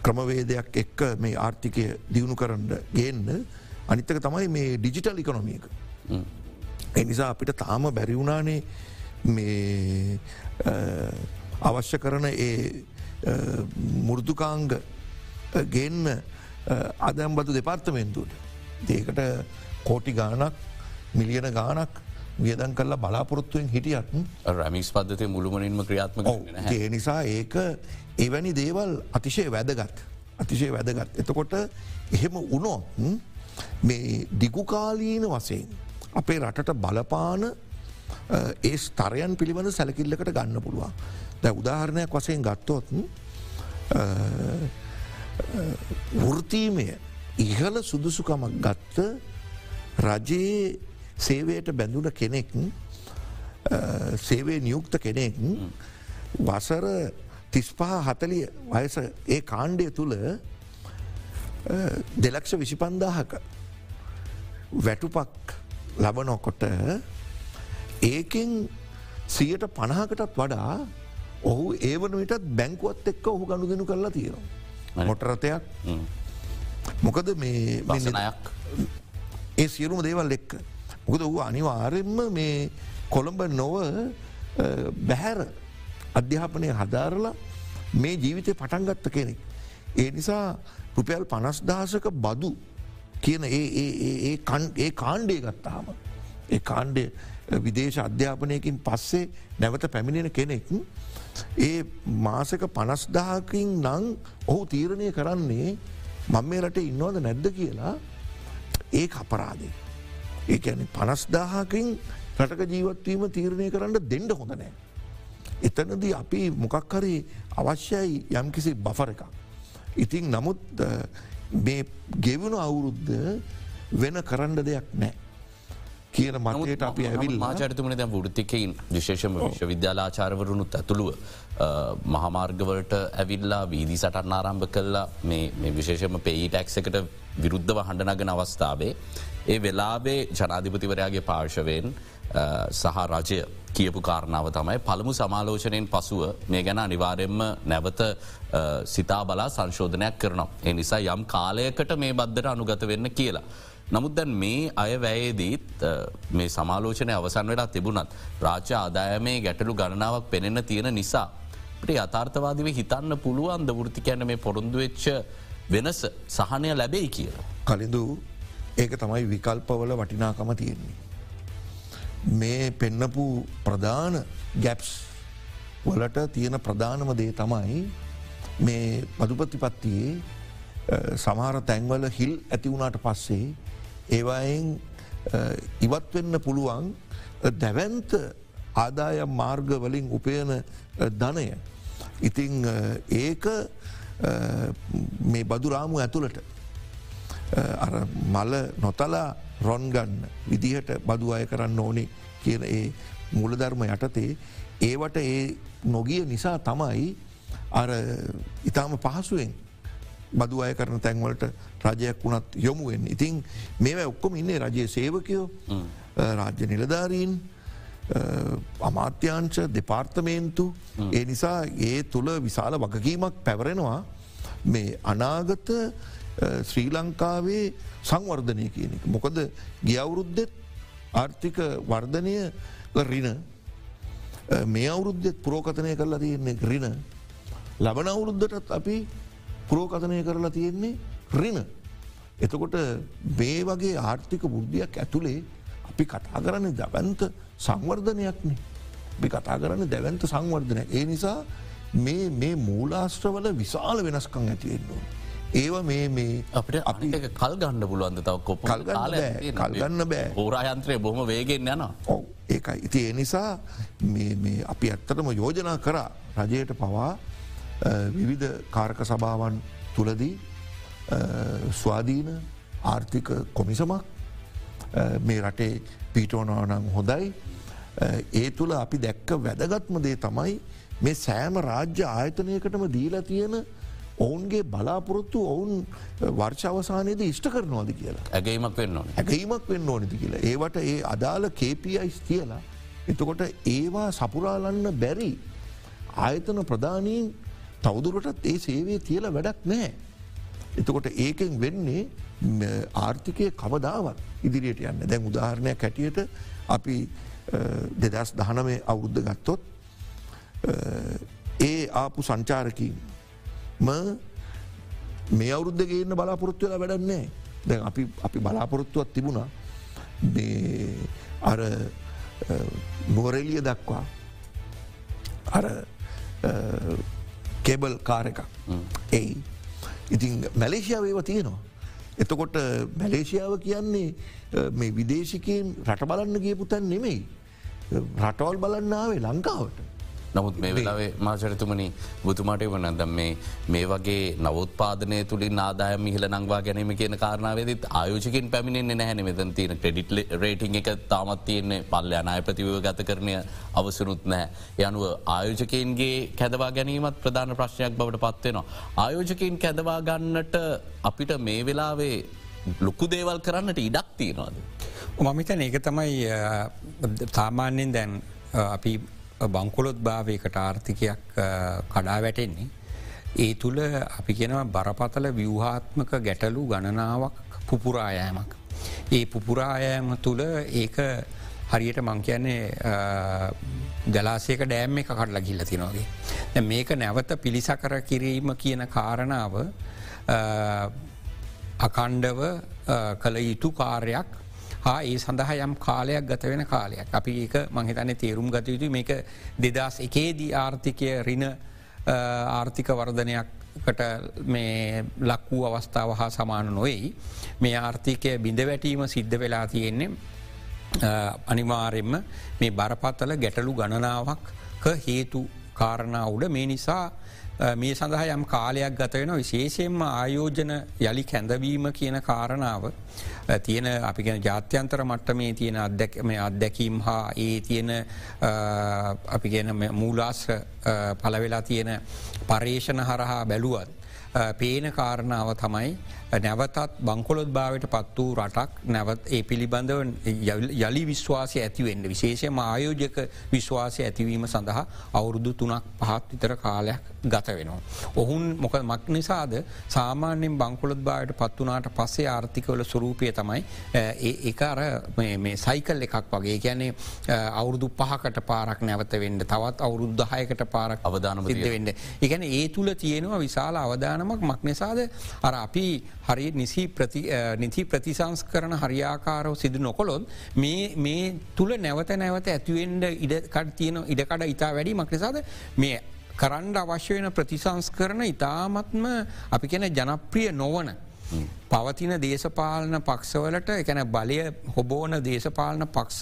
ක්‍රමවේදයක් එක්ක මේ ආර්ථිකය දියුණු කරන්න ගේන්න. අනිත්තක තමයි මේ ඩිජිටල් ඉකොනොමියක. එනිසා අපිට තාම බැරිවුණානේ මේ අවශ්‍ය කරන ඒ මුෘදුකාංග ගෙන්න්න අදම්බතු දෙපාර්තමෙන්තුවට. ඒකට කෝටි ගානක් මිලියන ගානක් වියදන් කල්ලා බලාපොරොත්තුවෙන් හිටියත් රමිස් පද්ධතය මුළුමනින්ම ක්‍රියාත්ම ඒ නිසා ඒක එවැනි දේවල් අතිශය වැදගත්. අතිශය වැදගත්. එතකොට එහෙම උනොත් මේ දිගුකාලීන වසයෙන් අපේ රටට බලපාන ඒ ස්තරයන් පිළිබඳ සැලකිල්ලකට ගන්න පුළුවන්. දැ උදාහරණයක් වසයෙන් ගත්තොත් වෘතීමය ඉහල සුදුසුකමක් ගත්ත රජයේ සේවයට බැඳුන කෙනෙක් සේවේ නියුක්ත කෙනෙක් වසර තිස්පහ හතලිය වයස ඒ කාණ්ඩය තුළ දෙලක්ෂ විසිපන්දාහක වැටුපක් ලබනොකොට ඒකෙන් සියට පණහකටත් වඩා ඔහු ඒවන විටත් බැංකුවත් එක්ක ඔහු ගණුදනු කරලා තියෙනවා. මොටරතයක් මොකද මේ බසනයක් ඒ සියලුම දේවල් එක්ක. මොකද ඔහු අනිවාරෙන්ම මේ කොළඹ නොව බැහැර අධ්‍යාපනය හදාරලා මේ ජීවිතය පටන්ගත්ත කෙනෙක්. ඒ නිසා රුපියල් පනස්දාසක බදු කියන ඒ කාණ්ඩේ ගත්තාම. ඒ කාණ්ඩය විදේශ අධ්‍යාපනයකින් පස්සේ නැවත පැමිණෙන කෙනෙක් ඒ මාසක පනස්දාකින් නං ඔහු තීරණය කරන්නේ මං මේ රට ඉන්නවද නැද්ද කියලා ඒ අපරාදේ. ඒ ඇන පනස්දාහකින් රටක ජීවත්වීම තීරණය කරන්න දෙඩ හොඳ නෑ. එතනද අපි මොකක් හරි අවශ්‍යයි යම්කිසි බෆර එකක්. ඉතින් නමුත් මේ ගෙවුණු අවුරුද්ධ වෙන කරන්න දෙයක් නෑ. කියන මතයට අපි ඇවිල් මාචරිතුමන දැ ෘතිකයින් විශේෂම විශ්වවිද්‍යාලාචාරවරුණුත් ඇතුළුව මහමාර්ගවලට ඇවිල්ලා වීදි සටන් ආරම්භ කල්ලා මේ විශේෂම පේයිටැක්ස එකට විරුද්ධව හඬනගෙන අවස්ථාවේ. ඒ වෙලාබේ ජනාධිපතිවරයාගේ පාර්ශවයෙන් සහ රජය කියපු කාරණාව තමයි පළමු සමාලෝචනයෙන් පසුව මේ ගැන අනිවාරයෙන්ම නැවත සිතා බලා සංශෝධනයක් කරනවා. එ නිසා යම් කාලයකට මේ බද්ධට අනුගත වෙන්න කියලා. නමුත් දැන් මේ අය වැයේදීත් මේ සමාලෝචනය අවසන් වෙලා තිබුණත් රාජ්‍ය ආදායමේ ගැටලු ගණනාවක් පෙනෙන තියෙන නිසා. යථර්ථවාදිව හිතන්න පුළුවන් දවෘතිකයන්න මේ පොරොන්දු වෙච්ච වෙනස සහනය ලැබෙයි කියලා. කලින්දු ඒක තමයි විකල්පවල වටිනාකම තියෙන්නේ. මේ පෙන්නපු ප්‍රධාන ගැප්ස් වලට තියෙන ප්‍රධානම දේ තමයි මේ බදුපතිපත්තියේ සමහර තැන්වල හිල් ඇති වුණට පස්සේ ඒවායෙන් ඉවත්වෙන්න පුළුවන් දැවන්ත ආදාය මාර්ග වලින් උපයන ධනය. ඉතිං ඒක මේ බදුරාමු ඇතුළට මල නොතලා රොන්ගන්න විදිහට බදු අය කරන්න ඕනේ කියන ඒ මුලධර්ම යටතේ. ඒවට ඒ නොගිය නිසා තමයි අර ඉතාම පහසුවෙන් බදු අය කරන තැන්වලට රජයක් වුණත් යොමුුවෙන්. ඉතින් මේ ඔක්කොම ඉන්නේ රජයේ සේවකයෝ රාජ්‍ය නිලධාරීන් අමාත්‍යංශ දෙපාර්තමේන්තු. ඒ නිසා ඒ තුළ විශාල වගකීමක් පැවරෙනවා. මේ අනාගත ශ්‍රී ලංකාවේ සංවර්ධනය කියන එක. මොකද ගියවුරුද්දෙත් ආර්ථික වර්ධනය රින මේ අවුරුද්ධෙත් පුරෝකතනය කරලා තියෙන්නේ රින ලබන අවුරුද්ධටත් අපි පුරෝකතනය කරලා තියෙන්නේ රින. එතකොට මේ වගේ ආර්ථික බුද්ධියක් ඇතුළේ අපි කතා කරන්න දවන්ත සංවර්ධනයක්නේ. අපි කතා කරන්න දැවන්ත සංවර්ධනය. ඒ නිසා මේ මූලාශ්‍රවල විශාල වෙනස්කං ඇතිවෙන්නවා. ඒව මේ මේ අපට අපි කල් ගන්න පුළුවන්ද තව කොප කල්ගන්න බෑ හෝරායන්ත්‍රය බොහම වේගෙන් යන ඔව ඒකයි. ඉති ඒ නිසා අපි ඇත්තටම යෝජනා කරා රජයට පවා විවිධ කාරක සභාවන් තුළදී ස්වාධීන ආර්ථික කොමිසමක් මේ රටේ පිටෝනවනං හොඳයි. ඒ තුළ අපි දැක්ක වැදගත්ම දේ තමයි මේ සෑම රාජ්‍ය ආයතනයකටම දීලා තියෙන ඔවුන්ගේ බලාපොරොත්තු ඔවුන් වර්ෂවසානයද ඉෂ්ට කරනවාද කියලා? ඇගේීමක් වෙන්න ඇගීමක් වෙන්න ඕනති කියලා. ඒවට ඒ අදාළ KPIස් කියලා එතකොට ඒවා සපුරාලන්න බැරි ආයතන ප්‍රධානීන් තවදුරටත් ඒ සේවේ තියල වැඩක් නෑ. එතකොට ඒකෙන් වෙන්නේ ආර්ථිකය කවදාවත් ඉදිරියට යන්න දැන් උදාහරණයක් හැටියට අපි දෙදස් දහනමේ අවුද්ධ ගත්තොත් ඒ ආපු සංචාරකින් මේ අවුද්ධගේන්න බලාපොරොත්තු වෙලා වැඩන්නේ දැන් අපි අපි බලාපොරොත්තුවත් තිබුණා. අර නුවරෙලිය දක්වා අර කෙබල් කාර එකක්. එයි. ඉතින් මැලේසියාව ඒව තියෙනවා. එතකොට මැලේසියාව කියන්නේ මේ විදේශිකයෙන් රට බලන්න ගියපු තැන් නෙමෙයි. රටවල් බලන්නාවේ ලංකාවට. නමුත් මේ වෙලාවේ මාචරතුමනි බුතුමාට වනදම් මේ මේ වගේ නවත්පාදනය තුළින් ආදායම ඉහල නංවා ගැනීම කියන කාරණාවේදත් ආයෝජකින් පැමිණෙන්නේ නැහැන මෙතන් තියෙන ක්‍රඩිට් රේටිං එක තාමත් තියන්නේ පල්ල අනාය ප්‍රතිවය ගත කරනය අවසනුත් නෑ. යනුව ආයෝජකයන්ගේ කැදවා ගැනීමත් ප්‍රධාන ප්‍රශ්නයක් බවට පත්වෙනවා. ආයෝජකින් කැදවා ගන්නට අපිට මේ වෙලාවේ ලොකු දේවල් කරන්නට ඉඩක් තියෙනවාද. මමිතන ඒක තමයි සාමාන්‍යෙන් දැන් අපි බංකොලොත් භාවයකට ආර්ථිකයක් කඩා වැටෙන්නේ. ඒ තුළ අපි කෙනව බරපතල ව්‍යවහාත්මක ගැටලු ගණනාවක් පුපුරායෑමක්. ඒ පුපුරායෑම තුළ ඒක හරියට මං කියන්නේ දලාසයක දෑම් එක කටලා ගිල්ල තිනෝගේ. මේක නැවත පිළිසකර කිරීම කියන කාරණාව අකණ්ඩව කළ යුතු කාර්යක් හා ඒ සඳහා යම් කාලයක් ගත වෙන කාලයක්. අපි ඒක මහිතන්නේ තේරුම් ගත යුතු මේක දෙදස් එකේදී ආර්ථිකය රින ආර්ථික වර්ධනයක්කට මේ ලක් වූ අවස්ථාව හා සමාන නොවෙයි. මේ ආර්ථිකය බිඳ වැටීම සිද්ධ වෙලා තියෙන්නේ අනිවාරෙන්ම මේ බරපත්තල ගැටලු ගණනාවක් හේතු කාරණාවුඩ මේ නිසා මේ සඳහා යම් කාලයක් ගත වෙන විශේෂයෙන්ම ආයෝජන යළි කැඳවීම කියන කාරණාව තියෙන අපිගෙන ජාත්‍යන්තර මට්ට මේ තියෙන අදැක මේ අත්දැකීම් හා ඒ තියෙන අපිගෙන මූලාශ්‍ර පලවෙලා තියෙන පර්යේෂණ හරහා බැලුවත්. පේන කාරණාව තමයි නැවතත් බංකොලොත් භාවට පත් වූ රටක් නැවත් ඒ පිළිබඳව යළි විශ්වාසය ඇතිවෙන්න විශේෂම ආයෝජක විශ්වාසය ඇතිවීම සඳහා අවුරුදු තුනක් පහත් විතර කාලයක් ගත වෙනවා. ඔහුන් මොක මක් නිසාද? සාමාන්‍යෙන් බංකොලොත් භාවට පත් වනාට පස්සේ ආර්ථිකවල ස්වරූපය තමයි ඒ අර මේ සයිකල් එකක් වගේ. ගැනේ අවුරුදු පහකට පාරක් නැවත වෙන්න තවත් අවුරුදු දහයකට පාරක් අවධානම වෙන්න. එකන ඒ තුළ තියෙනවා විශාල අවධානමක්. මක් නිසාද? අර අපි හරි නිසි නිති ප්‍රතිසංස් කරන හරියාකාරව සිදු නොකොළොත් මේ තුළ නැවත නැවත ඇතිවෙන්ඩ ඉඩකට තියෙන ඉඩකඩ ඉතා වැඩි මක්නිසාද මේ කරන්ඩ අවශ්‍ය වෙන ප්‍රතිසංස් කරන ඉතාමත්ම අපි කෙන ජනප්‍රිය නොවන. පවතින දේශපාලන පක්ෂවලට එකැන බලය හොබෝන දේශපාලන පක්ෂ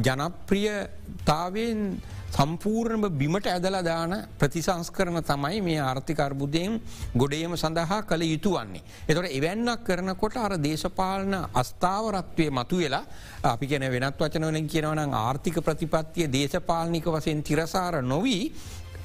ජනප්‍රියතාවෙන් සම්පූර්ණම බිමට ඇදලා දාන ප්‍රතිසංස් කරන තමයි මේ ආර්ථිකර්බුදයෙන් ගොඩේම සඳහා කළ යුතු වන්නේ. එතොට එවැන්නක් කරනකොට අර දේශපාලන අස්ථාවරත්වය මතු වෙලා අපි ගැන වෙනත් වචනවලින් කියනවන ආර්ථික ප්‍රතිපත්තිය දේශපාලනික වසයෙන් තිරසාර නොවී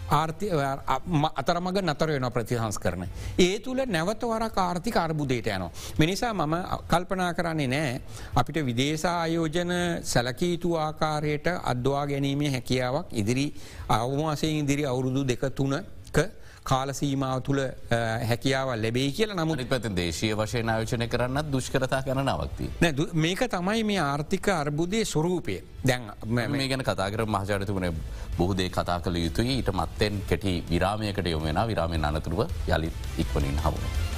අතරමග නතර වෙන ප්‍රතිහංස් කරන. ඒ තුළ නැවතවර කාර්ථික අර්බුදයට යනවා. මිනිසා මම කල්පනා කරන්නේ නෑ අපිට විදේශායෝජන සැලකීතු ආකාරයට අද්වා ගැනීමේ හැකියාවක් ඉදිරි අවමාසයෙන් ඉදිරි අවුරුදු දෙක තුනක කාලසීමාව තුළ හැකියාව ලැබේ කියල නමුත් පැති දේශය වශයෙන් ආයෝචනය කරන්නත් දුෂ්කරතා කරනාවක්ති. මේක තමයි මේ ආර්ථික අර්බුදය ස්වරූපය දැන් මේ ගැන කතාකර මහජානතුවන බොහදේ කතා කළ යුතුයි ඊට මත්තෙන් කෙටි විරාමයකට යොමෙන විරාමෙන් අනතුරුව යළි ඉක්වනින් හවුණ.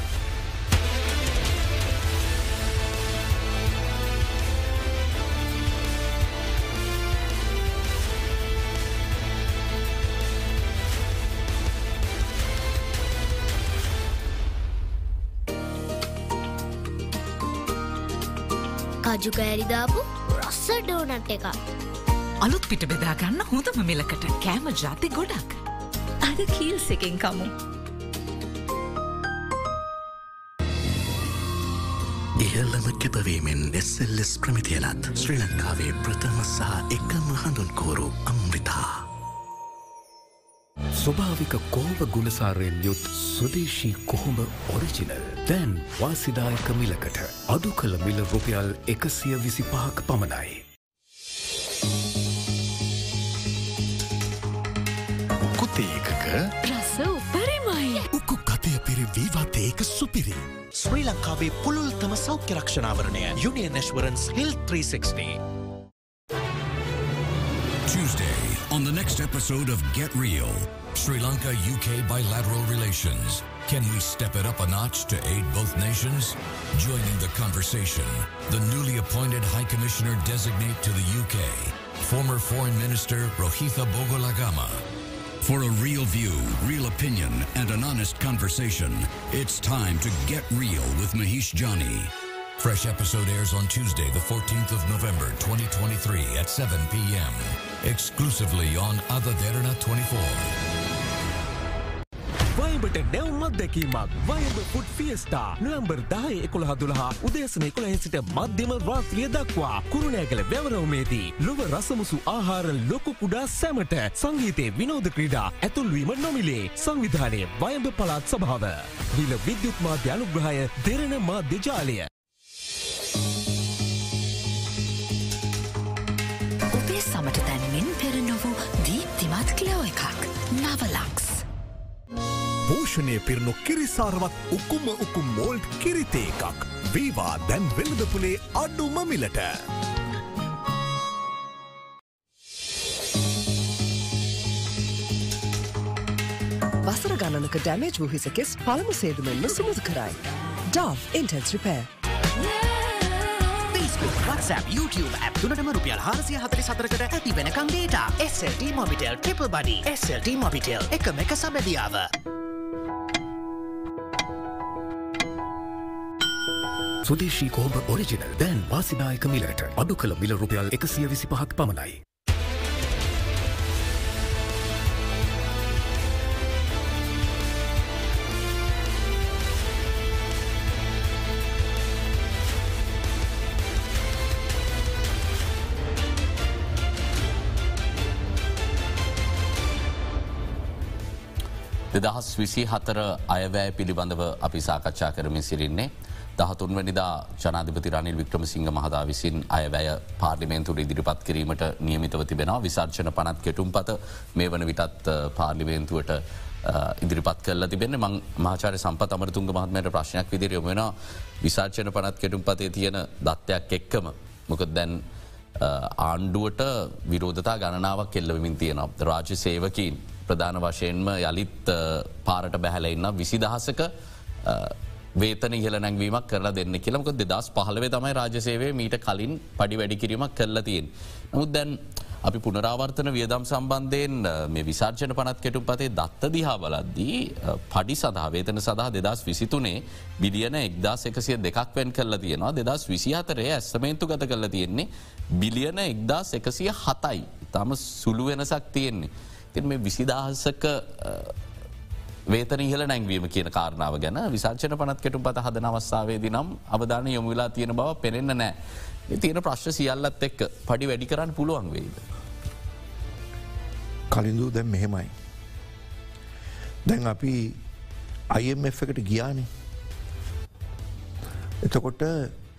කජු කෑරිදාපු රස්ස ඩෝනට් එක. අලුත් පිට බෙදාගන්න හොඳම මෙලකට කෑම ජාති ගොඩක්. අද කීල්ස එකෙන් කමු. ඉහල්ලම කැපවීමෙන් එස්සෙල්ලෙස් ප්‍රමිතියලත් ශ්‍රී ලංකාවේ ප්‍රථම සහ එකම හඳුන්කෝරු අම්රිතා. ස්වභාවික කොහොම ගුණසාරයෙන් යුත් සුදේශී කොහොම ඔරිජිනල් දැන් වාසිදායක මිලකට අඩු කළ මිල රුපියල් එකසිය විසි පහක් පමණයි. කුතේකක රස උපරිමයි උකු කතය පිරි වීවාතයක සුපිරි. ශ්‍රී ලංකාවේ පුළුල්තම සෞඛ්‍ය රක්ෂණාවරණය යුනිිය නැශ්වරන්ස් හිල් 360. Tuesday on the next episode of Get Real Sri Lanka UK bilateral relations. Can we step it up a notch to aid both nations? Joining the conversation, the newly appointed High Commissioner designate to the UK, former Foreign Minister Rohitha Bogolagama. For a real view, real opinion, and an honest conversation, it's time to get real with Mahesh Jani. Fresh episode airs on Tuesday, the 14th of November, 2023 at 7 p.m. Exclusively on Ada Derana 24. වයිබට නැව් මත්දැකීමක් වයිබ ෆුඩ් ෆියස්ටා නොවම්බර් දාය එකොළ හදුළහා උදේසන එකොළහ සිට මධ්‍යම රාත්‍රිය දක්වා. කුරුණෑගල වැවරවමේදී ලොව රසමුසු ආහාර ලොකු කුඩා සැමට සංගීතය විනෝධ ක්‍රීඩා ඇතුල්වීම නොමිලේ. සංවිධානය වයඹ පලාත් සභාව. විල විද්‍යුත් මාධ්‍ය අනුග්‍රහය දෙරණ මාධ්‍ය පෝෂණය පිරුණු කිරිසාරවත් උකුම උකුම් මෝල්ඩ් කිරිතේ එකක්. වීවා දැන් වෙළඳපුලේ අඩු මමිලට. වසර ගණනක ඩැමේජ් වූ හිසකෙස් පළමු සේදුමෙන්ම සුමුදු කරයි. Dove Intense Repair. Facebook, WhatsApp, YouTube app තුනටම රුපියල් හාරසිය හතරි සතරකට ඇති වෙනකං data SLT Mobitel triple buddy SLT Mobitel එකම එක සබැදියාව. සුදේශී කෝඹ ඔරිජිනල් දැන් වාසිනායක මිලට අඩු කළ මිල රුපියල් එකසිය විසි පහක් පමණයි. දෙදහස් විසි හතර අයවැෑ පිළිබඳව අපි සාකච්ඡා කරමින් සිරින්නේ. දහතුන්වනිදා ජනාධිපති රනිල් වික්‍රම සිංහ මහදා විසින් අයවැය පාර්ලිමේන්තුට ඉදිරිපත් කිරීමට නියමිතව තිබෙනවා. විසර්චන පනත් කෙටුම් පත මේ වන විටත් පාර්ලිමේන්තුවට ඉදිරිපත් කල තිබෙන මං මාචාර සම්පත් අමරතුන්ග මහත්මයට ප්‍රශ්නයක් විදිරිය වෙන විසාර්චන පනත් කෙටුම් පතේ තියෙන දත්වයක් එක්කම මොකද දැන් ආණ්ඩුවට විරෝධතා ගණනාවක් කෙල්ලවමින් තියෙනවා. රාජ්‍ය සේවකින් ප්‍රධාන වශයෙන්ම යළිත් පාරට බැහැලඉන්න විසිදහසක වේතන ඉහල නැංවීමක් කරලා දෙන්න කියලමක දෙදස් පහලවේ තමයි රාජසේවය මීට කලින් පඩි වැඩිකිරීමක් කරලා තියෙන්. නමුත් දැන් අපි පුනරාවර්තන වියදම් සම්බන්ධයෙන් මේ විසර්ජන පනත් කෙටුම් පතේ දත්ත දිහා බලද්දී පඩි සඳහා වේතන සඳහා දෙදස් විසිතුනේ බිලියන එක්දස් එකසිය දෙකක් වැන් කරලා තියෙනවා දෙදස් විසිහතරේ ඇස්තමේන්තු ගත කරලා තියෙන්නේ බිලියන එක්දස් එකසිය හතයි තම සුළු වෙනසක් තියෙන්නේ. තින් මේ විසිදහසක වේතන ඉහල නැංවීම කියන කාරණාව ගැන විසාචන පනත් කෙටු පත හදන අවස්ථාවේදී නම් අවධාන යොමුවෙලා තියෙන බව පෙනෙන්න නෑ. තියෙන ප්‍රශ්න සියල්ලත් එක්ක පඩි වැඩි කරන්න පුළුවන් වෙයිද. කලින්දූ දැම් මෙහෙමයි. දැන් අපි IMF එකට ගියානේ. එතකොට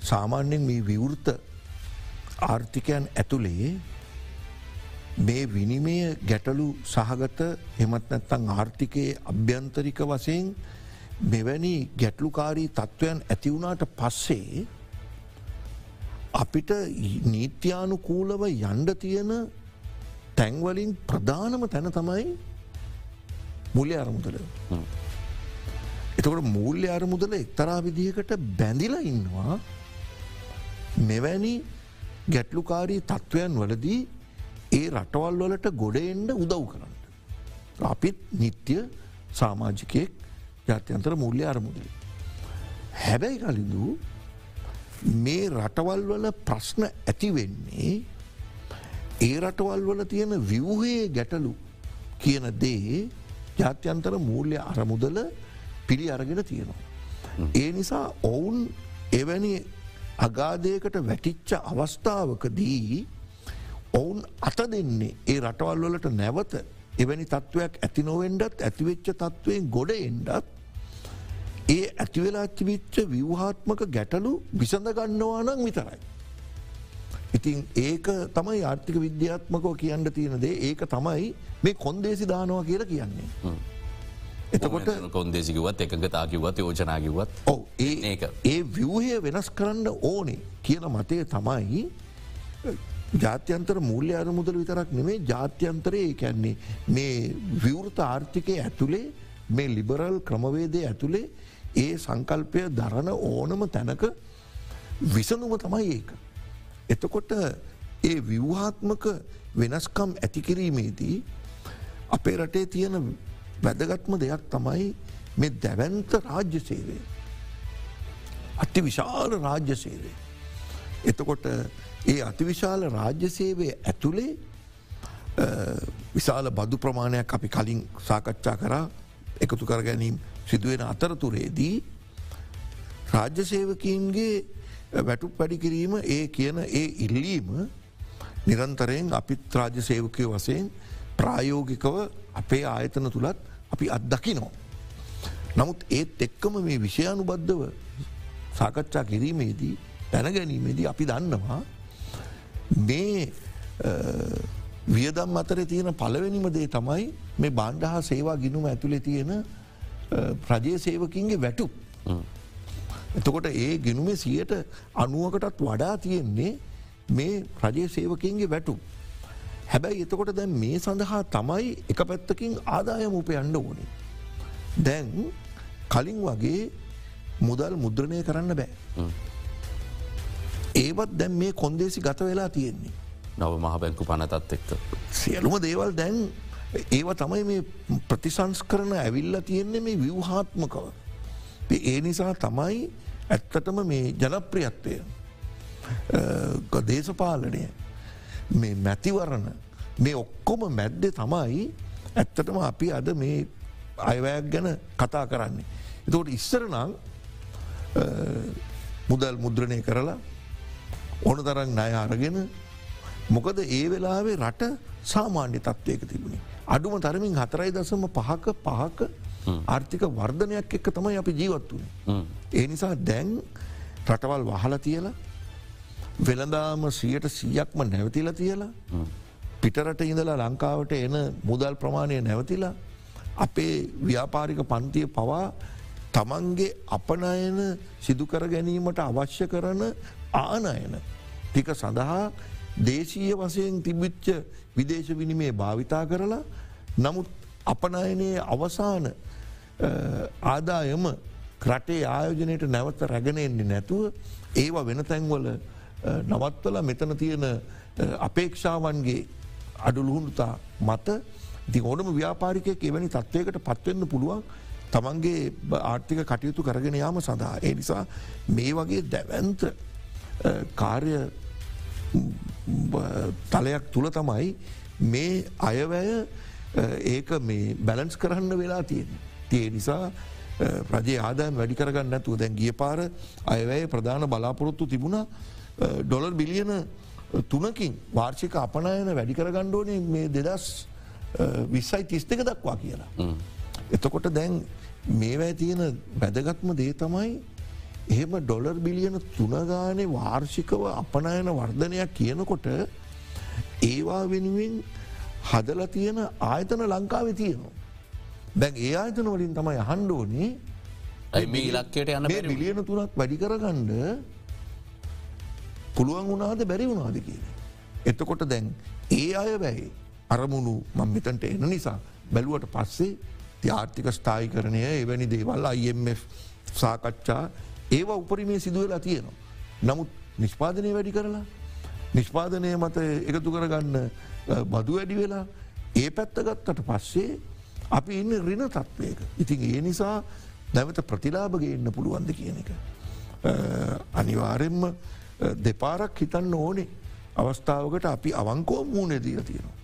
සාමාන්‍යෙන් මේ විවෘත ආර්ථිකයන් ඇතුළේ මේ විනිමය ගැටලු සහගත එමත් නැත්තං ආර්ථිකයේ අභ්‍යන්තරික වසයෙන් මෙවැනි ගැටලුකාරී තත්ත්වයන් ඇතිවුණට පස්සේ අපිට නීත්‍යානුකූලව යන්ඩ තියෙන තැන්වලින් ප්‍රධානම තැන තමයි මුල්‍ය අරමුදල. එතකොට මූල්‍ය අරමුදල එක්තරා විදිහකට බැඳිලා ඉන්නවා මෙවැනි ගැටලුකාරී තත්ත්වයන් වලදී ඒ රටවල් වලට ගොඩෙන්ඩ උදව් කරන්න. අපිත් නිත්‍ය සාමාජිකයෙක් ජාත්‍යන්තර මුල්‍ය අරමුදල. හැබැයි කලින්දූ මේ රටවල් වල ප්‍රශ්න ඇතිවෙන්නේ ඒ රටවල් වල තියෙන විවහයේ ගැටලු කියන දේ ජාත්‍යන්තර මූල්‍ය අරමුදල පිළි අරගෙන තියෙනවා. ඒ නිසා ඔවුන් එවැනි අගාදයකට වැටිච්ච අවස්ථාවකදී ඔවුන් අත දෙන්නේ. ඒ රටවල් වලට නැවත එවැනි තත්ත්වයක් ඇති නොවෙන්ඩත් ඇතිවෙච්ච තත්ත්වයෙන් ගොඩ එන්ඩත් ඒ ඇතිවෙලා ඇතිවිච්ච විවහාත්මක ගැටලු විසඳගන්නවා නම් විතරයි. ඉතින් ඒක තමයි ආර්ථික විද්‍යාත්මකව කියන්න තියෙනදේ ඒක තමයි මේ කොන්දේසි දානවා කියලා කියන්නේ. එතකොට කොන්දේසිකිවත් එකගතාකිවත් යෝජනාකිවත් ඔව ඒ ඒ ව්‍යහය වෙනස් කරන්න ඕනේ කියන මතය තමයි ජාත්‍යන්තර මූල්‍ය අරමුදල විතරක් නෙමේ ජාත්‍යන්තරයේ කැන්නේ මේ විවෘත ආර්ථිකය ඇතුළේ මේ ලිබරල් ක්‍රමවේදය ඇතුළේ ඒ සංකල්පය දරන ඕනම තැනක විසනුම තමයි ඒක. එතකොට ඒ විව්හාත්මක වෙනස්කම් ඇතිකිරීමේදී අපේ රටේ තියෙන වැදගත්ම දෙයක් තමයි මේ දැවන්ත රාජ්‍ය සේවය. අති විශාල රාජ්‍ය සේවේ. එතකොට ඒ අතිවිශාල රාජ්‍ය සේවය ඇතුළේ විශාල බදු ප්‍රමාණයක් අපි කලින් සාකච්ඡා කරා එකතු කර ගැනීම් සිදුවෙන අතරතුරේදී රාජ්‍ය සේවකීන්ගේ වැටුක් වැඩි කිරීම ඒ කියන ඒ ඉල්ලීම නිරන්තරයෙන් අපිත් රාජ්‍ය සේවකය වසයෙන් ප්‍රායෝගිකව අපේ ආයතන තුළත් අපි අත්දකිනෝ. නමුත් ඒත් එක්කම මේ විෂයානුබද්ධව සාකච්ඡා කිරීමේදී දැනගැනීමේදී අපි දන්නවා මේ වියදම් අතර තියෙන පලවෙනිම දේ තමයි මේ බණ්ඩ හා සේවා ගිනුම ඇතුළේ තියෙන ප්‍රජය සේවකින්ගේ වැටු. එතකොට ඒ ගෙනුමේ සියට අනුවකටත් වඩා තියෙන්නේ මේ රජය සේවකින්ගේ වැටු. හැබැයි එතකොට දැන් මේ සඳහා තමයි එක පැත්තකින් ආදායම උපයන්න ඕනේ. දැන් කලින් වගේ මුදල් මුද්‍රණය කරන්න බෑ. ඒවත් දැන් මේ කොන්දේසි ගත වෙලා තියෙන්නේ. නව මහ බැංකු පනතත් එක්ක. සියලුම දේවල් දැන් ඒව තමයි මේ ප්‍රතිසංස් කරන ඇවිල්ල තියෙන්නේ මේ විව්හාත්මකව. ඒ නිසා තමයි ඇත්තටම මේ ජනප්‍රියත්වය දේශපාලනය මේ මැතිවරණ මේ ඔක්කොම මැද්දෙ තමයි ඇත්තටම අපි අද මේ අයවැයක් ගැන කතා කරන්නේ. එතකොට ඉස්සර නං මුදල් මුද්‍රණය කරලා ඕන තරන් ණය අරගෙන මොකද ඒ වෙලාවේ රට සාමාන්‍ය තත්ත්වයක තිබුණේ. අඩුම තරමින් හතරයි දසම පහක පහක ආර්ථික වර්ධනයක් එක්ක තමයි අපි ජීවත් වුණ. ඒ නිසා දැන් රටවල් වහල තියලා වෙළදාම සියට සියක්ම නැවතිල තියලා පිටරට ඉඳලා ලංකාවට එන මුදල් ප්‍රමාණය නැවතිලා අපේ ව්‍යාපාරික පන්තිය පවා තමන්ගේ අපනයන සිදුකර ගැනීමට අවශ්‍ය කරන ආනයන ටික සඳහා දේශීය වසයෙන් තිබිච්ච විදේශ විනිමේ භාවිතා කරලා නමුත් අපනයනයේ අවසාන ආදායම ක්‍රටේ ආයෝජනයට නැවත රැගෙනෙන්නේ නැතුව ඒවා වෙන තැන්වල නවත්වල මෙතන තියෙන අපේක්ෂාවන්ගේ අඩුලුහුණුතා මත ති ඕනම ව්‍යාපාරිකය එවැනි තත්වයකට පත්වවෙන්න පුළුවන් තමන්ගේ ආර්ථික කටයුතු කරගෙන යාම සඳහා. ඒ නිසා මේ වගේ දැවන්ත කාර්ය තලයක් තුළ තමයි මේ අයවැය ඒක මේ බැලන්ස් කරන්න වෙලා තියෙන. තිය නිසා ප්‍රජේ ආදායම් වැඩි කරගන්න ඇතුව දැන් ගිය පාර අයවැය ප්‍රධාන බලාපොරොත්තු තිබුණ ඩොලර් බිලියන තුනකින් වාර්ෂික අපනයන වැඩි කරගණ්ඩෝනේ මේ දෙදස් විස්සයි තිස් දෙක දක්වා කියලා. එතකොට දැන් මේවැ තියෙන වැදගත්ම දේ තමයි එහෙම ඩොලර් බිලියන තුනගානේ වාර්ෂිකව අපනයන වර්ධනයක් කියනකොට ඒවා වෙනුවෙන් හදල තියෙන ආයතන ලංකාව තියෙනවා. දැන් ඒ ආයතන වලින් තමයි අහන්ඩෝනේ මේ ඉලක්කයට යන බිලියන තුනක් වැඩි කරගණ්ඩ පුළුවන් වුණාද බැරි වුණාද කියන. එතකොට දැන් ඒ අය වැයි අරමුණු මං මෙතන්ට එන නිසා බැලුවට පස්සේ ත්‍යාර්ථික ස්ථායි කරණය එවැනි දේවල් IMF සාකච්ඡා ඒවා උපරිමේ සිදුවලා තියෙනවා. නමුත් නිෂ්පාදනය වැඩි කරලා නිෂ්පාදනය මත එකතු කරගන්න බදු වැඩි වෙලා ඒ පැත්තගත්තට පස්සේ අපි ඉන්න රින තත්වයක. ඉතින් ඒ නිසා නැවත ප්‍රතිලාභගන්න පුළුවන්ද කියන එක. අනිවාරෙන්ම දෙපාරක් හිතන්න ඕනේ අවස්ථාවකට අපි අවංකෝ මූුණේ දීල තියෙනවා.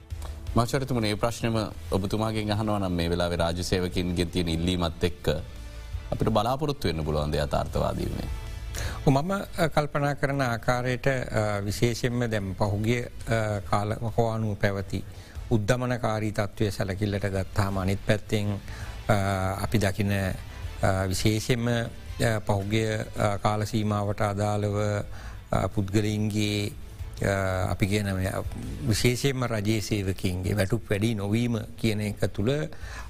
මචරතුම ඒ ප්‍රශ්නම ඔබතුමාගේ ගහනවනම් මේ වෙලා රාජසයවකින්ගෙන් තියෙන ඉල්ලීමත් එක්ක අපිට බලාපොරොත්තු වෙන්න පුළුවන්ද අතාර්ථවාදීමේ. මම කල්පනා කරන ආකාරයට විශේෂෙන්ම දැම් පහුගිය කාලමකවානුව පැවති. උද්ධමනකාරී තත්ත්වය සැලකිල්ලට ගත්තාම අනිත් පැත්තෙන් අපි දකින විශේෂෙන්ම පහුගිය කාලසීමාවට අදාළව පුද්ගලයින්ගේ අපි කියන විශේෂයෙන්ම රජයේ සේවකින්ගේ වැටුප වැඩි නොවීම කියන එක තුළ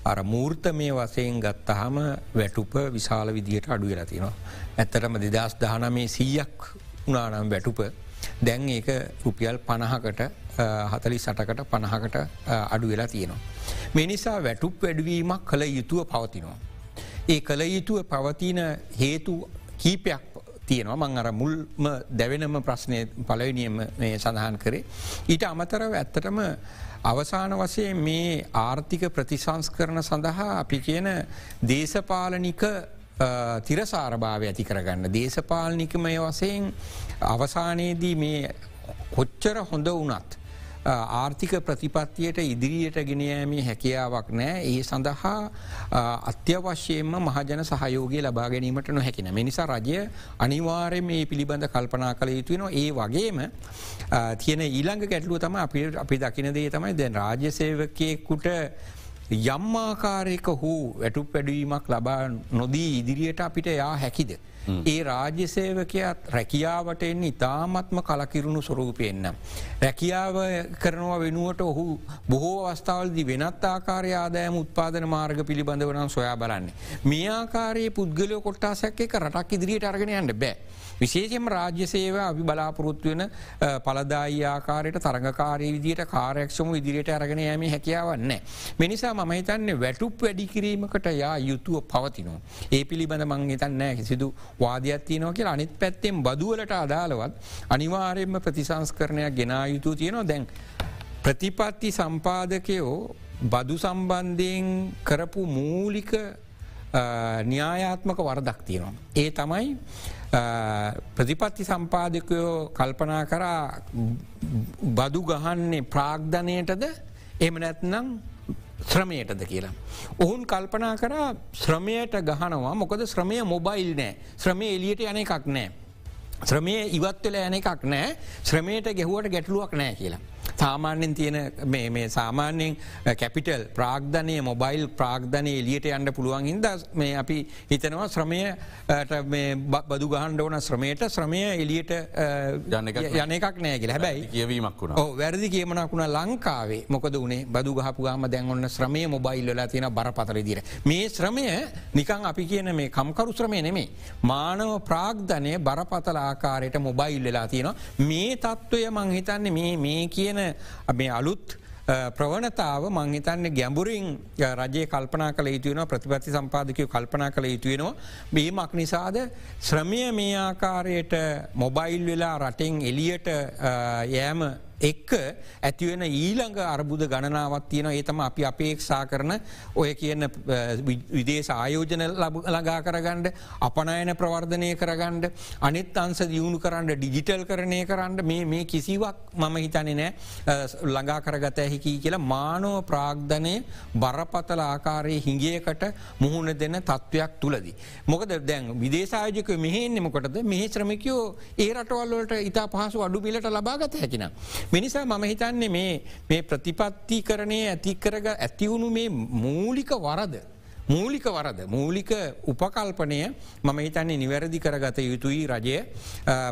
අර මූර්ත මේ වසයෙන් ගත්තහම වැටුප විශාල විදියට අඩු වෙලා තිනවා. ඇත්තටම දෙදස් දහනමේ සීයක් උනානම් වැටුප දැන් ඒක රුපියල් පණහකට හතලි සටකට පණහකට අඩු වෙලා තියෙනවා. මේ නිසා වැටුප් වැඩවීමක් කළ යුතුව පවතිනවා. ඒ කළ යුතුව පවතින හේතු කීපයක් තියෙනවා මං අර මුල්ම දැවෙනම ප්‍රශ්නය පලවිනියම සඳහන් කරේ. ඊට අමතරව ඇත්තටම අවසාන වසයෙන් මේ ආර්ථික ප්‍රතිසංස් කරන සඳහා අපි කියන දේශපාලනික තිරසාරභාවය ඇති කරගන්න. දේශපාලනිකමය වසයෙන් අවසානයේදී මේ කොච්චර හොඳ වනත්. ආර්ථික ප්‍රතිපත්තියට ඉදිරියට ගෙනයෑමේ හැකියාවක් නෑ ඒ සඳහා අත්‍යවශ්‍යයෙන්ම මහජන සහයෝගය ලබා ගැනීමට නොහැකින. මිනිසා රජය අනිවාරය මේ පිළිබඳ කල්පනා කළ යුතුවෙන ඒ වගේම තියෙන ඊළඟ ගැටලුව තම අපි අපි දකිනදේ තමයි දැන් රාජ්‍යසේවකයෙකුට යම්මාකාරයක හූ වැටු පැඩවීමක් ලබා නොදී ඉදිරියට අපිට යා හැකිද. ඒ රාජ්‍යසේවකයත් රැකියාවට එන්නේ ඉතාමත්ම කලකිරුණු ස්වරූපයෙන්න්න. රැකියාව කරනවා වෙනුවට ඔහු බොහෝ අවස්ථාවලදි වෙනත් ආකාරය ආදායම උත්පාදන මාර්ග පිළිබඳවනම් සොයා බලන්නේ. මේ ආකාරයේ පුද්ගලය කොට්ටාසැක් එක රටක් ඉදිරියට අරගෙන යන්න බෑ. විශේෂෙන් රාජ්‍ය සේව අපි බලාපොරොත්තු වෙන පලදායි ආකාරයට තරඟකාරය විදියට කාරයක්ෂම ඉදිරියට අරගෙන යම හැකියාවන්න. මිනිසා මම හිතන්නේ වැටුප් වැඩිකිරීමකට යා යුතුව පවතිනවා. ඒ පිළිබඳ මං හිතන්නෑ කිසිදු වාදයක්ත්තියනෝ කියලා අනිත් පැත්තෙන් බදුවලට අදාළවත් අනිවාරයෙන්ම ප්‍රතිසංස්කරණයක් ගෙනා යුතු තියෙනවා දැන්. ප්‍රතිපත්ති සම්පාදකයෝ බදු සම්බන්ධයෙන් කරපු මූලික න්‍යායාත්මක වරදක් තියෙනවා. ඒ තමයි ප්‍රතිපත්ති සම්පාධකයෝ කල්පනා කරා බදු ගහන්නේ ප්‍රාග්ධනයටද එම නැත්නම් ශ්‍රමයටද කියලා. ඔහුන් කල්පනා කරා ශ්‍රමයට ගහනවා මොකද ශ්‍රමය මොබයිල් නෑ ශ්‍රමය එලියට යන එකක් නෑ. ශ්‍රමය ඉවත්වෙල යන එකක් නෑ ශ්‍රමයට ගැහුවට ගැටලුවක් නෑ කියලා. සාමාන්‍යෙන් තියෙන මේ- සාමාන්‍යයෙන් කැපිටල් ප්‍රාග්ධනය මොබයිල් ප්‍රාග්ධනය එලියට යන්න පුළුවන් හිද මේ අපි හිතනවා ශ්‍රමයට බදු ගහන්ඩ ඕන ශ්‍රමයට ශ්‍රමය එලියට යන එකක් නෑ කියලා හැබැයි කියවීමක් වුණ වැරදි කියමනක් වුණ ලංකාවේ මොකද වනේ බදු ගහපු ගම දැන්ගන්න ශ්‍රමය මොබයිල් වෙලා තියෙන බරපතර දිර. මේ ශ්‍රමය නිකං අපි කියන මේ කම්කරු ශ්‍රමය නෙමේ. මානව ප්‍රාග්ධනය බරපතල ආකාරයට මොබයිල් වෙලා තියෙනවා. මේ තත්ත්වය මංහිතන්නේ මේ කියන මේ අලුත් ප්‍රවණතාව මංහිතන්න ගැඹුරින් රජය කල්පනා කළ යුතුවෙන ප්‍රතිපති සම්පාධකයෝ කල්පනා කළ යුතුවෙනවා. බීමක් නිසාද ශ්‍රමය මේ ආකාරයට මොබයිල් වෙලා රටෙන් එලියට යෑම එක්ක ඇතිවෙන ඊළඟ අර්බුද ගණනාවත් තියෙන ඒතම අපි අපේක්ෂා කරන ඔය කියන්න විදේශ ආයෝජන ලඟා කරගණ්ඩ අපනයන ප්‍රවර්ධනය කරගණ්ඩ අනිත් අන්ස දියුණු කරන්න ඩිජිටල් කරණය කරන්න මේ මේ කිසිවක් මම හිතනෙ නෑ ළඟා කරගත හැකි කියලා මානෝ ප්‍රාග්ධනය බරපතල ආකාරයේ හිංගියකට මුහුණ දෙන්න තත්ත්වයක් තුළදී. මොකද දැන් විදේශායජක මෙහෙන්නෙමකොටද මෙහි ශ්‍රමිකයෝ ඒ රටවල්ලට ඉතා පහසු අඩු පිලට ලබාගත හැකින. මිනිසා මම හිතන්නේ මේ මේ ප්‍රතිපත්ති කරණය ඇතිකරග ඇතිවුණු මේ මූලික වරද. මූලික වරද මූලික උපකල්පනය මම හිතන්නේ නිවැරදි කරගත යුතුයි රජය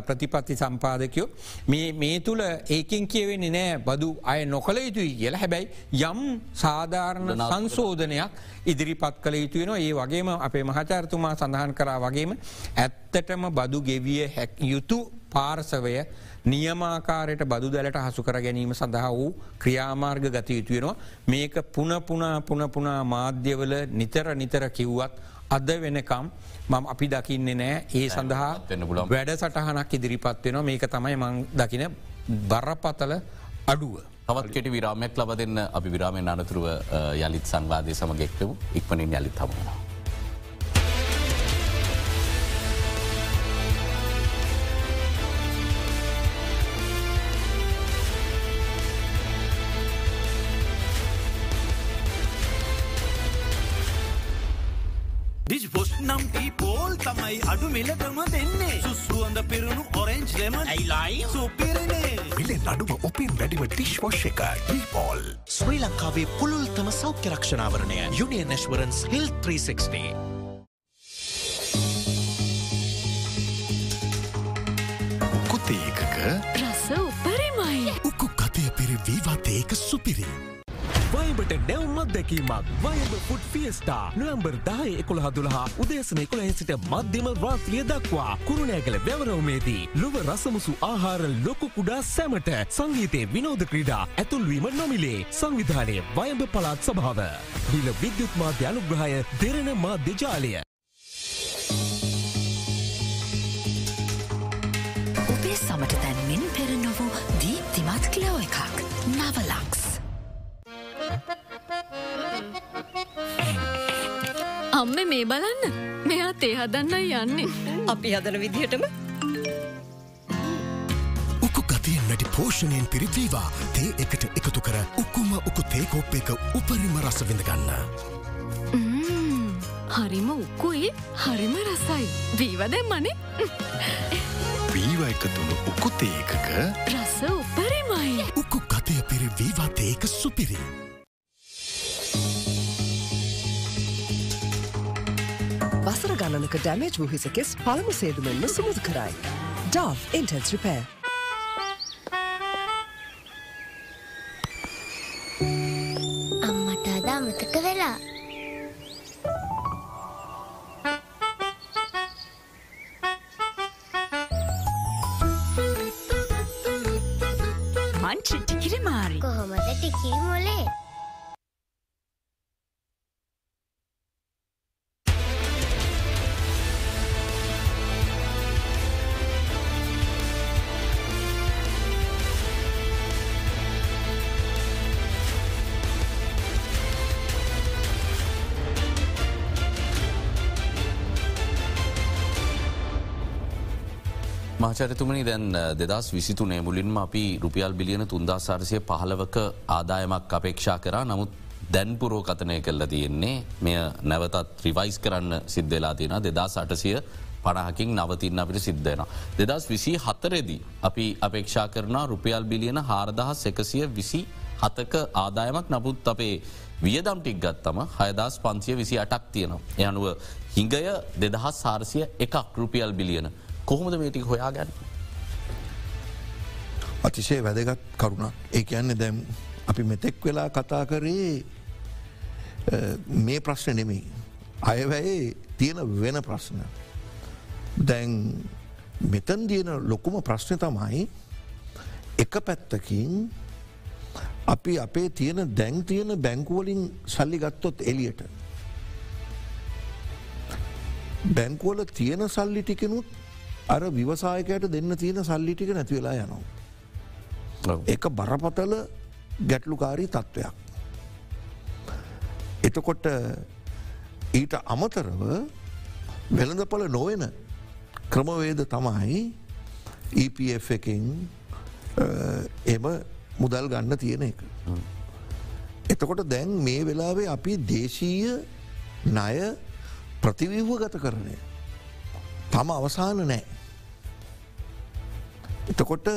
ප්‍රතිපත්ති සම්පාදකයෝ. මේ තුළ ඒකින් කියවෙන්නේ නෑ බදු අය නොකළ යුතුයි කියලා. හැබැයි යම් සාධාරණ සංශෝධනයක් ඉදිරිපත් කළ යුතුවෙන ඒ වගේම අපේ මහචාර්තුමා සඳහන් කරා වගේම ඇත්තටම බදු ගෙවිය හැක් යුතු පාර්සවය නියමාකාරයට බදු දැලට හසු කර ගැනීම සඳහා වූ ක්‍රියාමාර්ග ගත යුතුවෙනවා. මේක පුනපුනා පුනපුනා මාධ්‍යවල නිතර නිතර කිව්වත් අද වෙනකම් මම අපි දකින්නේ නෑ ඒ සඳහා වැඩ සටහනක් ඉදිරිපත් වෙනවා මේක තමයි මං දකින බරපතල අඩුව. තවත් කෙට විරාමයක් ලබ දෙන්න අපි විරාමෙන් අනතුරුව යළිත් සංවාදය සමගෙක්ටමු ඉක්මනින් යළිත් හමුණවා. ඩිජ්පොස් නම් පෝල් තමයි අඩු මිලටම දෙන්නේ. සුස්ුවන්ද පිරුණු ඔරෙන්ජ් ලෙම ඇයිලයි සුපිරනේ. මිලෙ අඩුම ඔපින් වැඩිම ටිශ්වොෂ් එක ඩීපෝල් ශ්‍රී ලංකාවේ පුළුල්තම සෞඛ්‍ය රක්ෂණාවරණය යුනිියන් නැස්වරන්ස් හිල් 360. කුතේකක රස උපරිමයි. උකු කතය පිරි වීවාතයක සුපිරි. වයිබට නැව් මත්දැකීමක් වයබ ෆුඩ් ෆියස්ටා නොවම්බර් දාය එකොළ හදුළහා උදේසන එකොළ සිට මධ්‍යම රාත්‍රිය දක්වා kuරුණෑගල වැවරවමේදී ලොව රසමුසු ආහාර ලොකු කුඩා සැමට සංගීතය විනෝධ ක්‍රීඩා ඇතුල්වීම නොමිලේ සංවිධානය වයඹ පලාත් සභාව. බිල විද්‍යුත් මාධ්‍ය අනුග්‍රහය දෙරණ මාධ්‍ය ජාලය. ඔබේ සමට තැන්මින් පෙර නොවූ දීප්තිමත් කලෝ එකක් නවලක්ස්. අම්ම මේ බලන්න. මෙයා තේ හදන්නයි යන්නේ. අපි හදන විදිහටම? උකු ගතියෙන් වැඩි පෝෂණයෙන් පිරිවීවා තේ එකට එකතු කර උකුම උකු තේකෝප් එක උපරිම රස විඳගන්න. හරිම උක්කුයි හරිම රසයි. වීව දැම්මනේ වීව එකතුළු උකුතේ එකක රස උපරිමයි. උකු කතය පිරි වීවාතේක සුපිරි. වසර ගණනක ඩැමේජ් වූ හිසකෙස් පළමු සේදුමෙන්ම සුමුදු කරයි. Dove Intense Repair. අම්මට අද අමතක වෙලා මාචරතුමනි දැන් දෙදස් විසිතුනේ මුලින්ම අපි රුපියල් බිලියන තුන්දාසාරසය පහලවක ආදායමක් අපේක්ෂා කරා නමුත් දැන්පුරෝ කතනය කල්ල තියෙන්නේ මෙය නැවතත් රිවයිස් කරන්න සිද්ධලා තියෙන දෙදා සටසය පණහකින් නවතින්න අපිට සිද්ධයන. දෙදස් විසි හතරෙදී අපි අපේක්ෂා කරන රුපියල් බිලියන හාරදහස් එකසිය විසි හතක ආදායමක් නපුත් අපේ වියදම් ටික් ගත්තම හයදස් පන්සිය විසි අටක් තියෙනවා. යනුව හිඟය දෙදහස් සාරසිය එකක් රුපියල් බිලියන කොහොමද මේටික් හොයා ගැන්න. අතිශය වැදගත් කරුණක් ඒ කියන්නේ දැම් අපි මෙතෙක් වෙලා කතා කරේ මේ ප්‍රශ්න නෙමෙයි. අයවැයේ තියෙන වෙන ප්‍රශ්න. දැන් මෙතන් තියෙන ලොකුම ප්‍රශ්න තමයි එක පැත්තකින් අපි අපේ තියෙන දැන් තියෙන බැංකුවලින් සල්ලි ගත්තොත් එලියට. බැංකුවල තියෙන සල්ලි ටිකනුත් අර විවසායකයට දෙන්න තියෙන සල්ලි ටික නැති වෙලා යනවා. එක බරපතල ගැටලුකාරී තත්ත්වයක්. එතකොට ඊට අමතරව වෙළඳපල නොවෙන ක්‍රමවේද තමයි EPF එකින් එම මුදල් ගන්න තියෙන එක. එතකොට දැන් මේ වෙලාවේ අපි දේශීය ණය ප්‍රතිවිව්ව ගත කරනය. තම අවසාන නෑ. එතකොට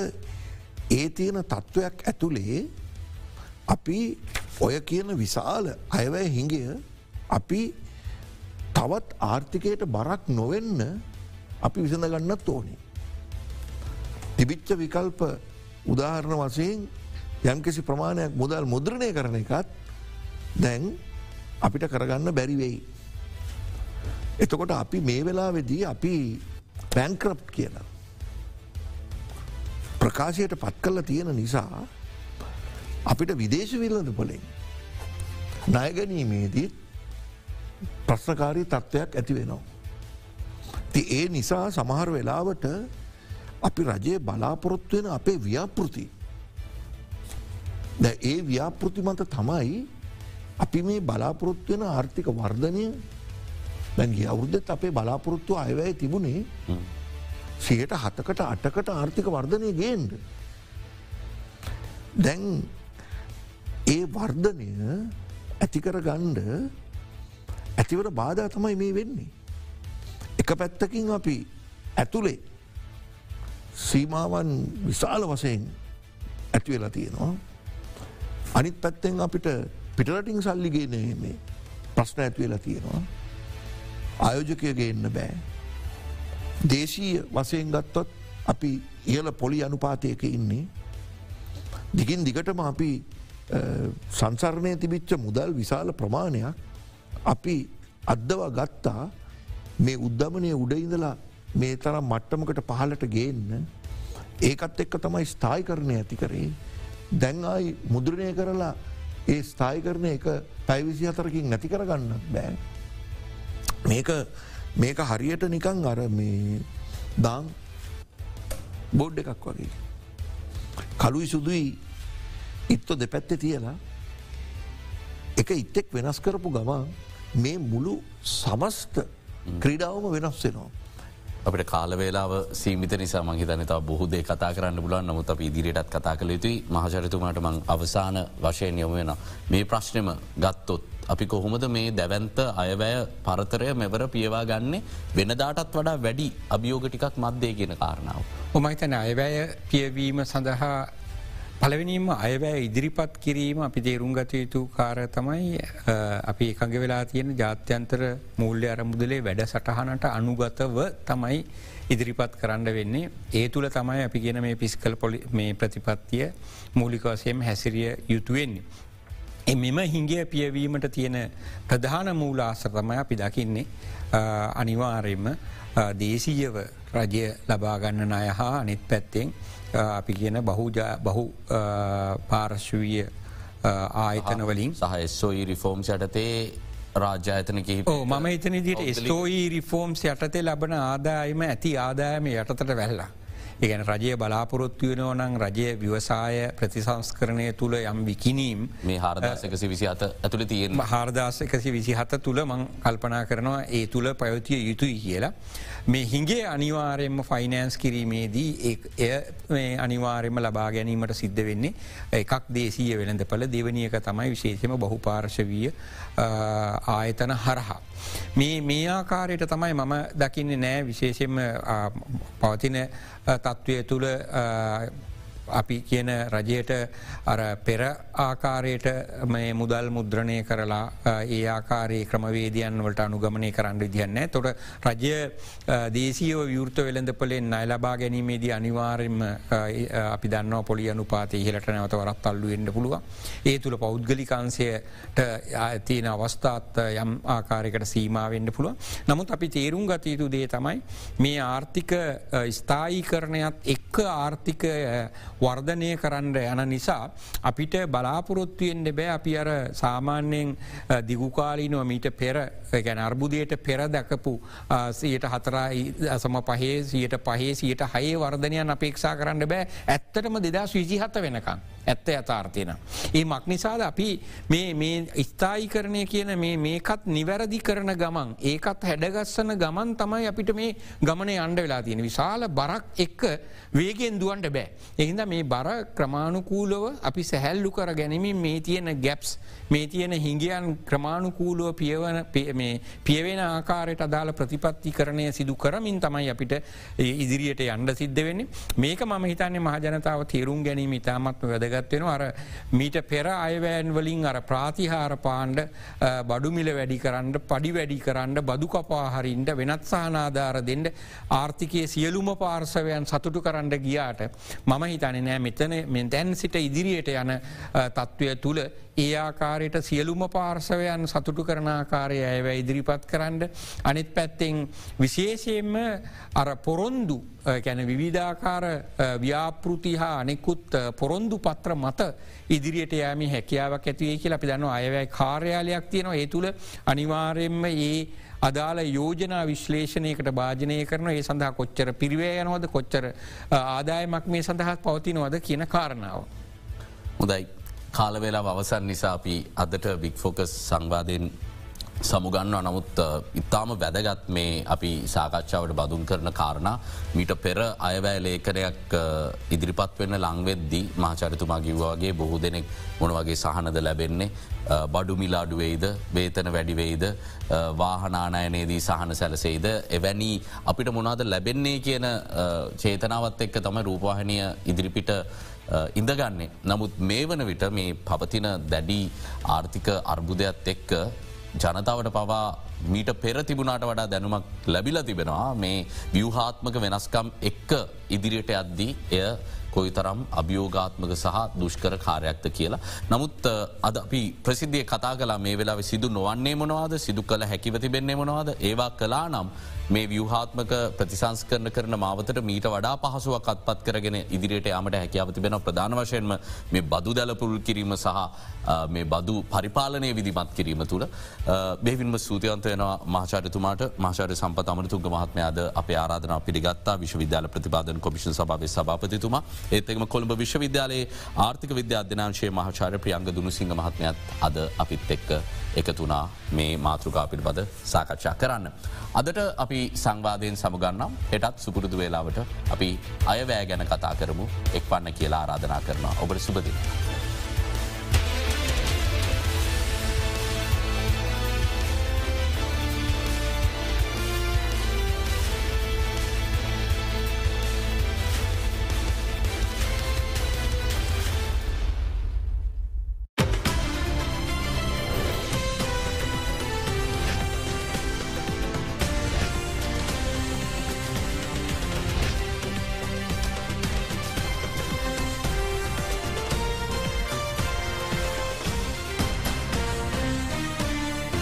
ඒ තියෙන තත්ත්වයක් ඇතුළේ අපි ඔය කියන විශාල අයවැය හිඟය අපි තවත් ආර්ථිකයට බරක් නොවෙන්න අපි විසඳ ගන්නත් ඕනේ. තිබිච්ච විකල්ප උදාහරණ වසයෙන් යම්කිසි ප්‍රමාණයක් මුදල් මුද්‍රණය කරන එකත් දැන් අපිට කරගන්න බැරිවෙයි. එතකොට අපි මේ වෙලාවෙදී අපි පැන්ක්‍රප් කියලා. ප්‍රකාශයට පත් කල්ල තියෙන නිසා අපිට විදේශ විල්ලද පොලෙන් ණයගැනීමේදීත් ප්‍රශ්නකාරී තත්ත්වයක් ඇති වෙනවා. ති ඒ නිසා සමහර වෙලාවට අපි රජයේ බලාපොරොත්තු වෙන අපේ ව්‍යාපෘති. ද ඒ ව්‍යාපෘති මත තමයි අපි මේ බලාපොරොත්තු වෙන ආර්ථික වර්ධනය දැන්ගේ අවුද්ධත් අපේ බලාපොරොත්තු අයවැය තිබුණේ සියට හතකට අටකට ආර්ථික වර්ධනය ගේන්ඩ. දැන් ඒ වර්ධනය ඇතිකර ගණ්ඩ ඇතිවට බාධා තමයි මේ වෙන්නේ. එක පැත්තකින් අපි ඇතුළේ සීමාවන් විශාල වසයෙන් ඇතිවෙලා තියෙනවා. අනිත් පැත්තෙන් අපිට පිටරටින් සල්ලිගේ මේ ප්‍රශ්න ඇත්වෙලා තියෙනවා. ආයෝජකය ගේන්න බෑ. දේශීය වසයෙන් ගත්තොත් අපි ඉහල පොලි අනුපාතයක ඉන්නේ. දිගින් දිගටම අපි සංසරණය තිබිච්ච මුදල් විශාල ප්‍රමාණයක් අපි අද්දවා ගත්තා. මේ උද්ධමනය උඩඉඳලා මේ තරම් මට්ටමකට පහලට ගේන්න. ඒකත් එක්ක තමයි ස්ථායි කරණය ඇති කරේ. දැන්ආයි මුද්‍රණය කරලා ඒ ස්ථායි කරණය එක පැවිසි අතරකින් නැති කරගන්න බෑ. මේක මේක හරියට නිකං අර මේ දාං බෝඩ් එකක් වගේ කලුයි සුදුයි ඉත්තු දෙපැත්තේ තියලා එක ඉත්තෙක් වෙනස් කරපු ගමන් මේ මුළු සමස්ත ක්‍රීඩාවම වෙනස් වෙනවා. අපට කාලවෙලාව සීමිත නිසා මහිතන තව බොහෝදේ කතා කරන්න පුලන් නමුත් අප ඉදිරියටත් කතා කළ යුතුයි මහචරිතුමාට මං අවසාන වශයෙන් යොම වෙන. මේ ප්‍රශ්නම ගත්තොත්. අපි කොහොමද මේ දැවන්ත අයවැය පරතරය මෙවර පියවා ගන්නේ වෙනදාටත් වඩා වැඩි අභියෝග ටිකක් මධ්‍යය කියන කාරණාව. ඔමයිතන අයවැය පියවීම සඳහා පලවෙනීම අයවැය ඉදිරිපත් කිරීම අපි තේරුම් ගත යුතු කාර තමයි අපි එකඟ වෙලා තියෙන ජාත්‍යන්තර මූල්‍ය අරමුදලේ වැඩ සටහනට අනුගතව තමයි ඉදිරිපත් කරන්න වෙන්නේ ඒ තුළ තමයි අපි ගෙන මේ පිස්කල් පොලි මේ ප්‍රතිපත්තිය මූලිකවසයම හැසිරිය යුතුවෙන්නේ. එමෙම හිංගිය පියවීමට තියෙන ප්‍රධාන මූලාසර තමයි අපි දකින්නේ අනිවාරයෙන්ම දේශීයව රජය ලබාගන්න අය හා අනිත් පැත්තෙන් අපි කියන බහු පාර්ශවීය ආයතනවලින් සහ ස්ෝයි රිෆෝම්ස් යටතේ රාජ්‍යායතන කිහිප මම එතන දිට ස්තෝයි රිෆෝම්ස් යටතේ ලබන ආදායම ඇති ආදායම යටතට වැල්ලා. ඒගැන රජය බලාපොරොත්තු වෙනෝ නං රජය විවසාය ප්‍රතිසංස්කරණය තුළ යම් විකිනීම් මේ හාරදාසකසි විසි අත ඇතුළ තියෙන් හාරදාසකසි විසි හත තුළ මං කල්පනා කරනවා ඒ තුළ පැවතිය යුතුයි කියලා. මේ හිගේ අනිවාරයෙන්ම ෆයිනෑන්ස් කිරීමේදී එය අනිවාරයම ලබා ගැනීමට සිද්ධ වෙන්නේ එකක් දේශීය වෙළඳ පල දෙවනියක තමයි විශේෂම බහු පාර්ශවීය ආයතන හරහා. මේ මේ ආකාරයට තමයි මම දකින්නේ නෑ. විශේෂෙන්ම පවතින තත්ත්වය තුළ අපි කියන රජයට අර පෙර ආකාරයට මේ මුදල් මුද්‍රණය කරලා ඒ ආකාරයේ ක්‍රමවේදයන් වලට අනුගමනය කරන්න විදිහන්න තොට රජය දේශීව විවෘත වෙළඳපලෙන් අය ලබා ගැනීමේදී අනිවාරෙන්ම අපි දන්න පොලි අනුපාතය ඉහලට නැවත වරත් අල්ලු එන්න පුළුව ඒ තුළ පෞද්ගලිකාන්සයට තියෙන අවස්ථාත් යම් ආකාරයකට සීමාවෙන්න පුළුව නමුත් අපි තේරුම් ගතයුතු දේ තමයි මේ ආර්ථික ස්ථායි කරණයත් එක්ක ආර්ථිකය වර්ධනය කරන්න යන නිසා අපිට බලාපොරොත්තුවෙන්ට බෑ අපි අර සාමාන්‍යයෙන් දිගුකාලීනුව මීට පෙර ගැන අර්බුදයට පෙර දැකපු සයට හතරයි අසම පහේ සියට පහේ සියට හයේ වර්ධනයන් අපේක්ෂා කරන්න බෑ ඇත්තටම දෙදස් විසිහත වෙනකං. ඇත්ත යථාර්ථයන. ඒ මක් නිසාද අපි මේ ස්ථායි කරණය කියන මේකත් නිවැරදි කරන ගමන් ඒකත් හැඩගස්සන ගමන් තමයි අපිට මේ ගමන අන්ඩ වෙලා තියෙන විශාල බරක් එක්ක වේගෙන් දුවන්ට බෑ. එහිද මේ බර ක්‍රමාණුකූලව අපි සැහැල්ලු කර ගැනීමින් මේ තියෙන ගැප්ස් මේ තියෙන හිංගියන් ක්‍රමාණුකූලුව පියවන පියවෙන ආකාරයට අදාළ ප්‍රතිපත්ති කරණය සිදු කරමින් තමයි අපිට ඉදිරියට අන්ඩ සිද්ධ වෙන්නේ. මේක ම හිතන්නේ මහජනතාව තේරුම් ගැනීම ඉතාමත්ම වැදගත්වෙන අර මීට පෙර අයවෑන් වලින් අර ප්‍රාතිහාර පාණ්ඩ බඩුමිල වැඩි කරන්න පඩි වැඩි කරන්න බදු කපාහරින්ට වෙනත් සහනාධාර දෙන්න ආර්ථිකය සියලුම පාර්සවයන් සතුටු කරන්න ගියාට මම හිතන නෑ. මෙතන මෙ තැන් සිට ඉදිරියට යන තත්ත්වය තුළ ඒ ආකාරයට සියලුම පාර්සවයන් සතුටු කරන ආකාරය ඇව ඉදිරිපත් කරන්න. අනිත් පැත්තෙන් විශේෂයෙන්ම අර පොරොන්දු ගැන විවිධාකාර ව්‍යාපෘති හා අනෙකුත් පොරොන්දු පත්‍ර මත ඉදිරියට යෑම හැකියාවක් ඇතිවේ කියලා අපි දන්න අයවැයි කාර්යාලයක් තියෙනවා. ඒ තුළ අනිවාර්යෙන්ම ඒ අදාළ යෝජනා විශ්ලේෂණයකට භාජනය කරන ඒ සඳහා කොච්චර පිරිවය යනවද කොච්චර ආදායමක් මේ සඳහත් පවතිනවද කියන කාරණාව. හොදයි කාලවෙලා අවසන් නිසා අපි අදට බික්‍ෆෝකස් සංවාධයෙන් සමුගන්න නමුත් ඉතාම වැදගත් මේ අපි සාකච්ඡාවට බදුන් කරන කාරණ මීට පෙර අයවැෑ ලේකරයක් ඉදිරිපත් වෙන්න ලංවෙද්දී මහචරිතුමා කිව්වාගේ බොහෝ දෙනෙක් මොනවගේ සහනද ලැබෙන්නේ? බඩු මිලාඩුවෙයිද වේතන වැඩිවෙයිද වාහනානයනයේදී සහන සැලසෙයිද? එවැනි අපිට මොනාද ලැබෙන්නේ කියන චේතනාවත් එක්ක තම රූපවාහනය ඉදිරිපිට ඉඳගන්නේ. නමුත් මේ වන විට මේ පවතින දැඩි ආර්ථික අර්බුදයක් එක්ක ජනතාවට පවා මීට පෙර තිබුණට වඩා දැනුමක් ලැබිල තිබෙනවා. මේ ව්‍යවහාත්මක වෙනස්කම් එක්ක ඉදිරියට අද්දී එය කොයි තරම් අභියෝගාත්මක සහ දුෂ්කර කාරයක්ත කියලා. නමුත් අද අපි ප්‍රසිද්ධිය කතා කලා මේ වෙලා සිදු නොවන්නේ මොනවාද? සිදු කළ හැකිව තිබෙන්නේ මොනවාද? ඒවා කලා නම් මේ ව්‍යහාත්මක ප්‍රතිසංස් කරන කරන මාවතට මීට වඩා පහසුවක් අත්පත් කරගෙන ඉදිරියට යාමට හැකියාව තිබෙන ප්‍රධාන වශයෙන්ම මේ බදු දැලපුරුල් කිරීම සහ මේ බදු පරිපාලනය විදිමත් කිරීම තුළ බෙවින්ම සූතියන්තයනවා මහචාරතුමාට මාශාර සම්පත අමරතුන්ග මහත්මයාද අප ආරාධන පිළිගත්තා. විශ්වවිද්‍යාල ප්‍රතිපාදන කොමිෂන් සභාව සභාපතිතුමා. ඒතකම කොළඹ විශ්වවිද්‍යාලයේ ආර්ථික විද්‍යා අධ්‍යනාංශයේ මහචාර ප්‍රියංග දුනු සිංහ මහත්මයත් අද අපිත් එක්ක එකතුනා මේ මාතෘකා පිළිබඳ සාකච්ඡා කරන්න. අදට අපි සංවාධයෙන් සමගන්නම් හෙටත් සුපුරුදු වේලාවට අපි අයවෑ ගැන කතා කරමු එක් පන්න කියලා ආරාධනා කරනවා ඔබට සුබදින.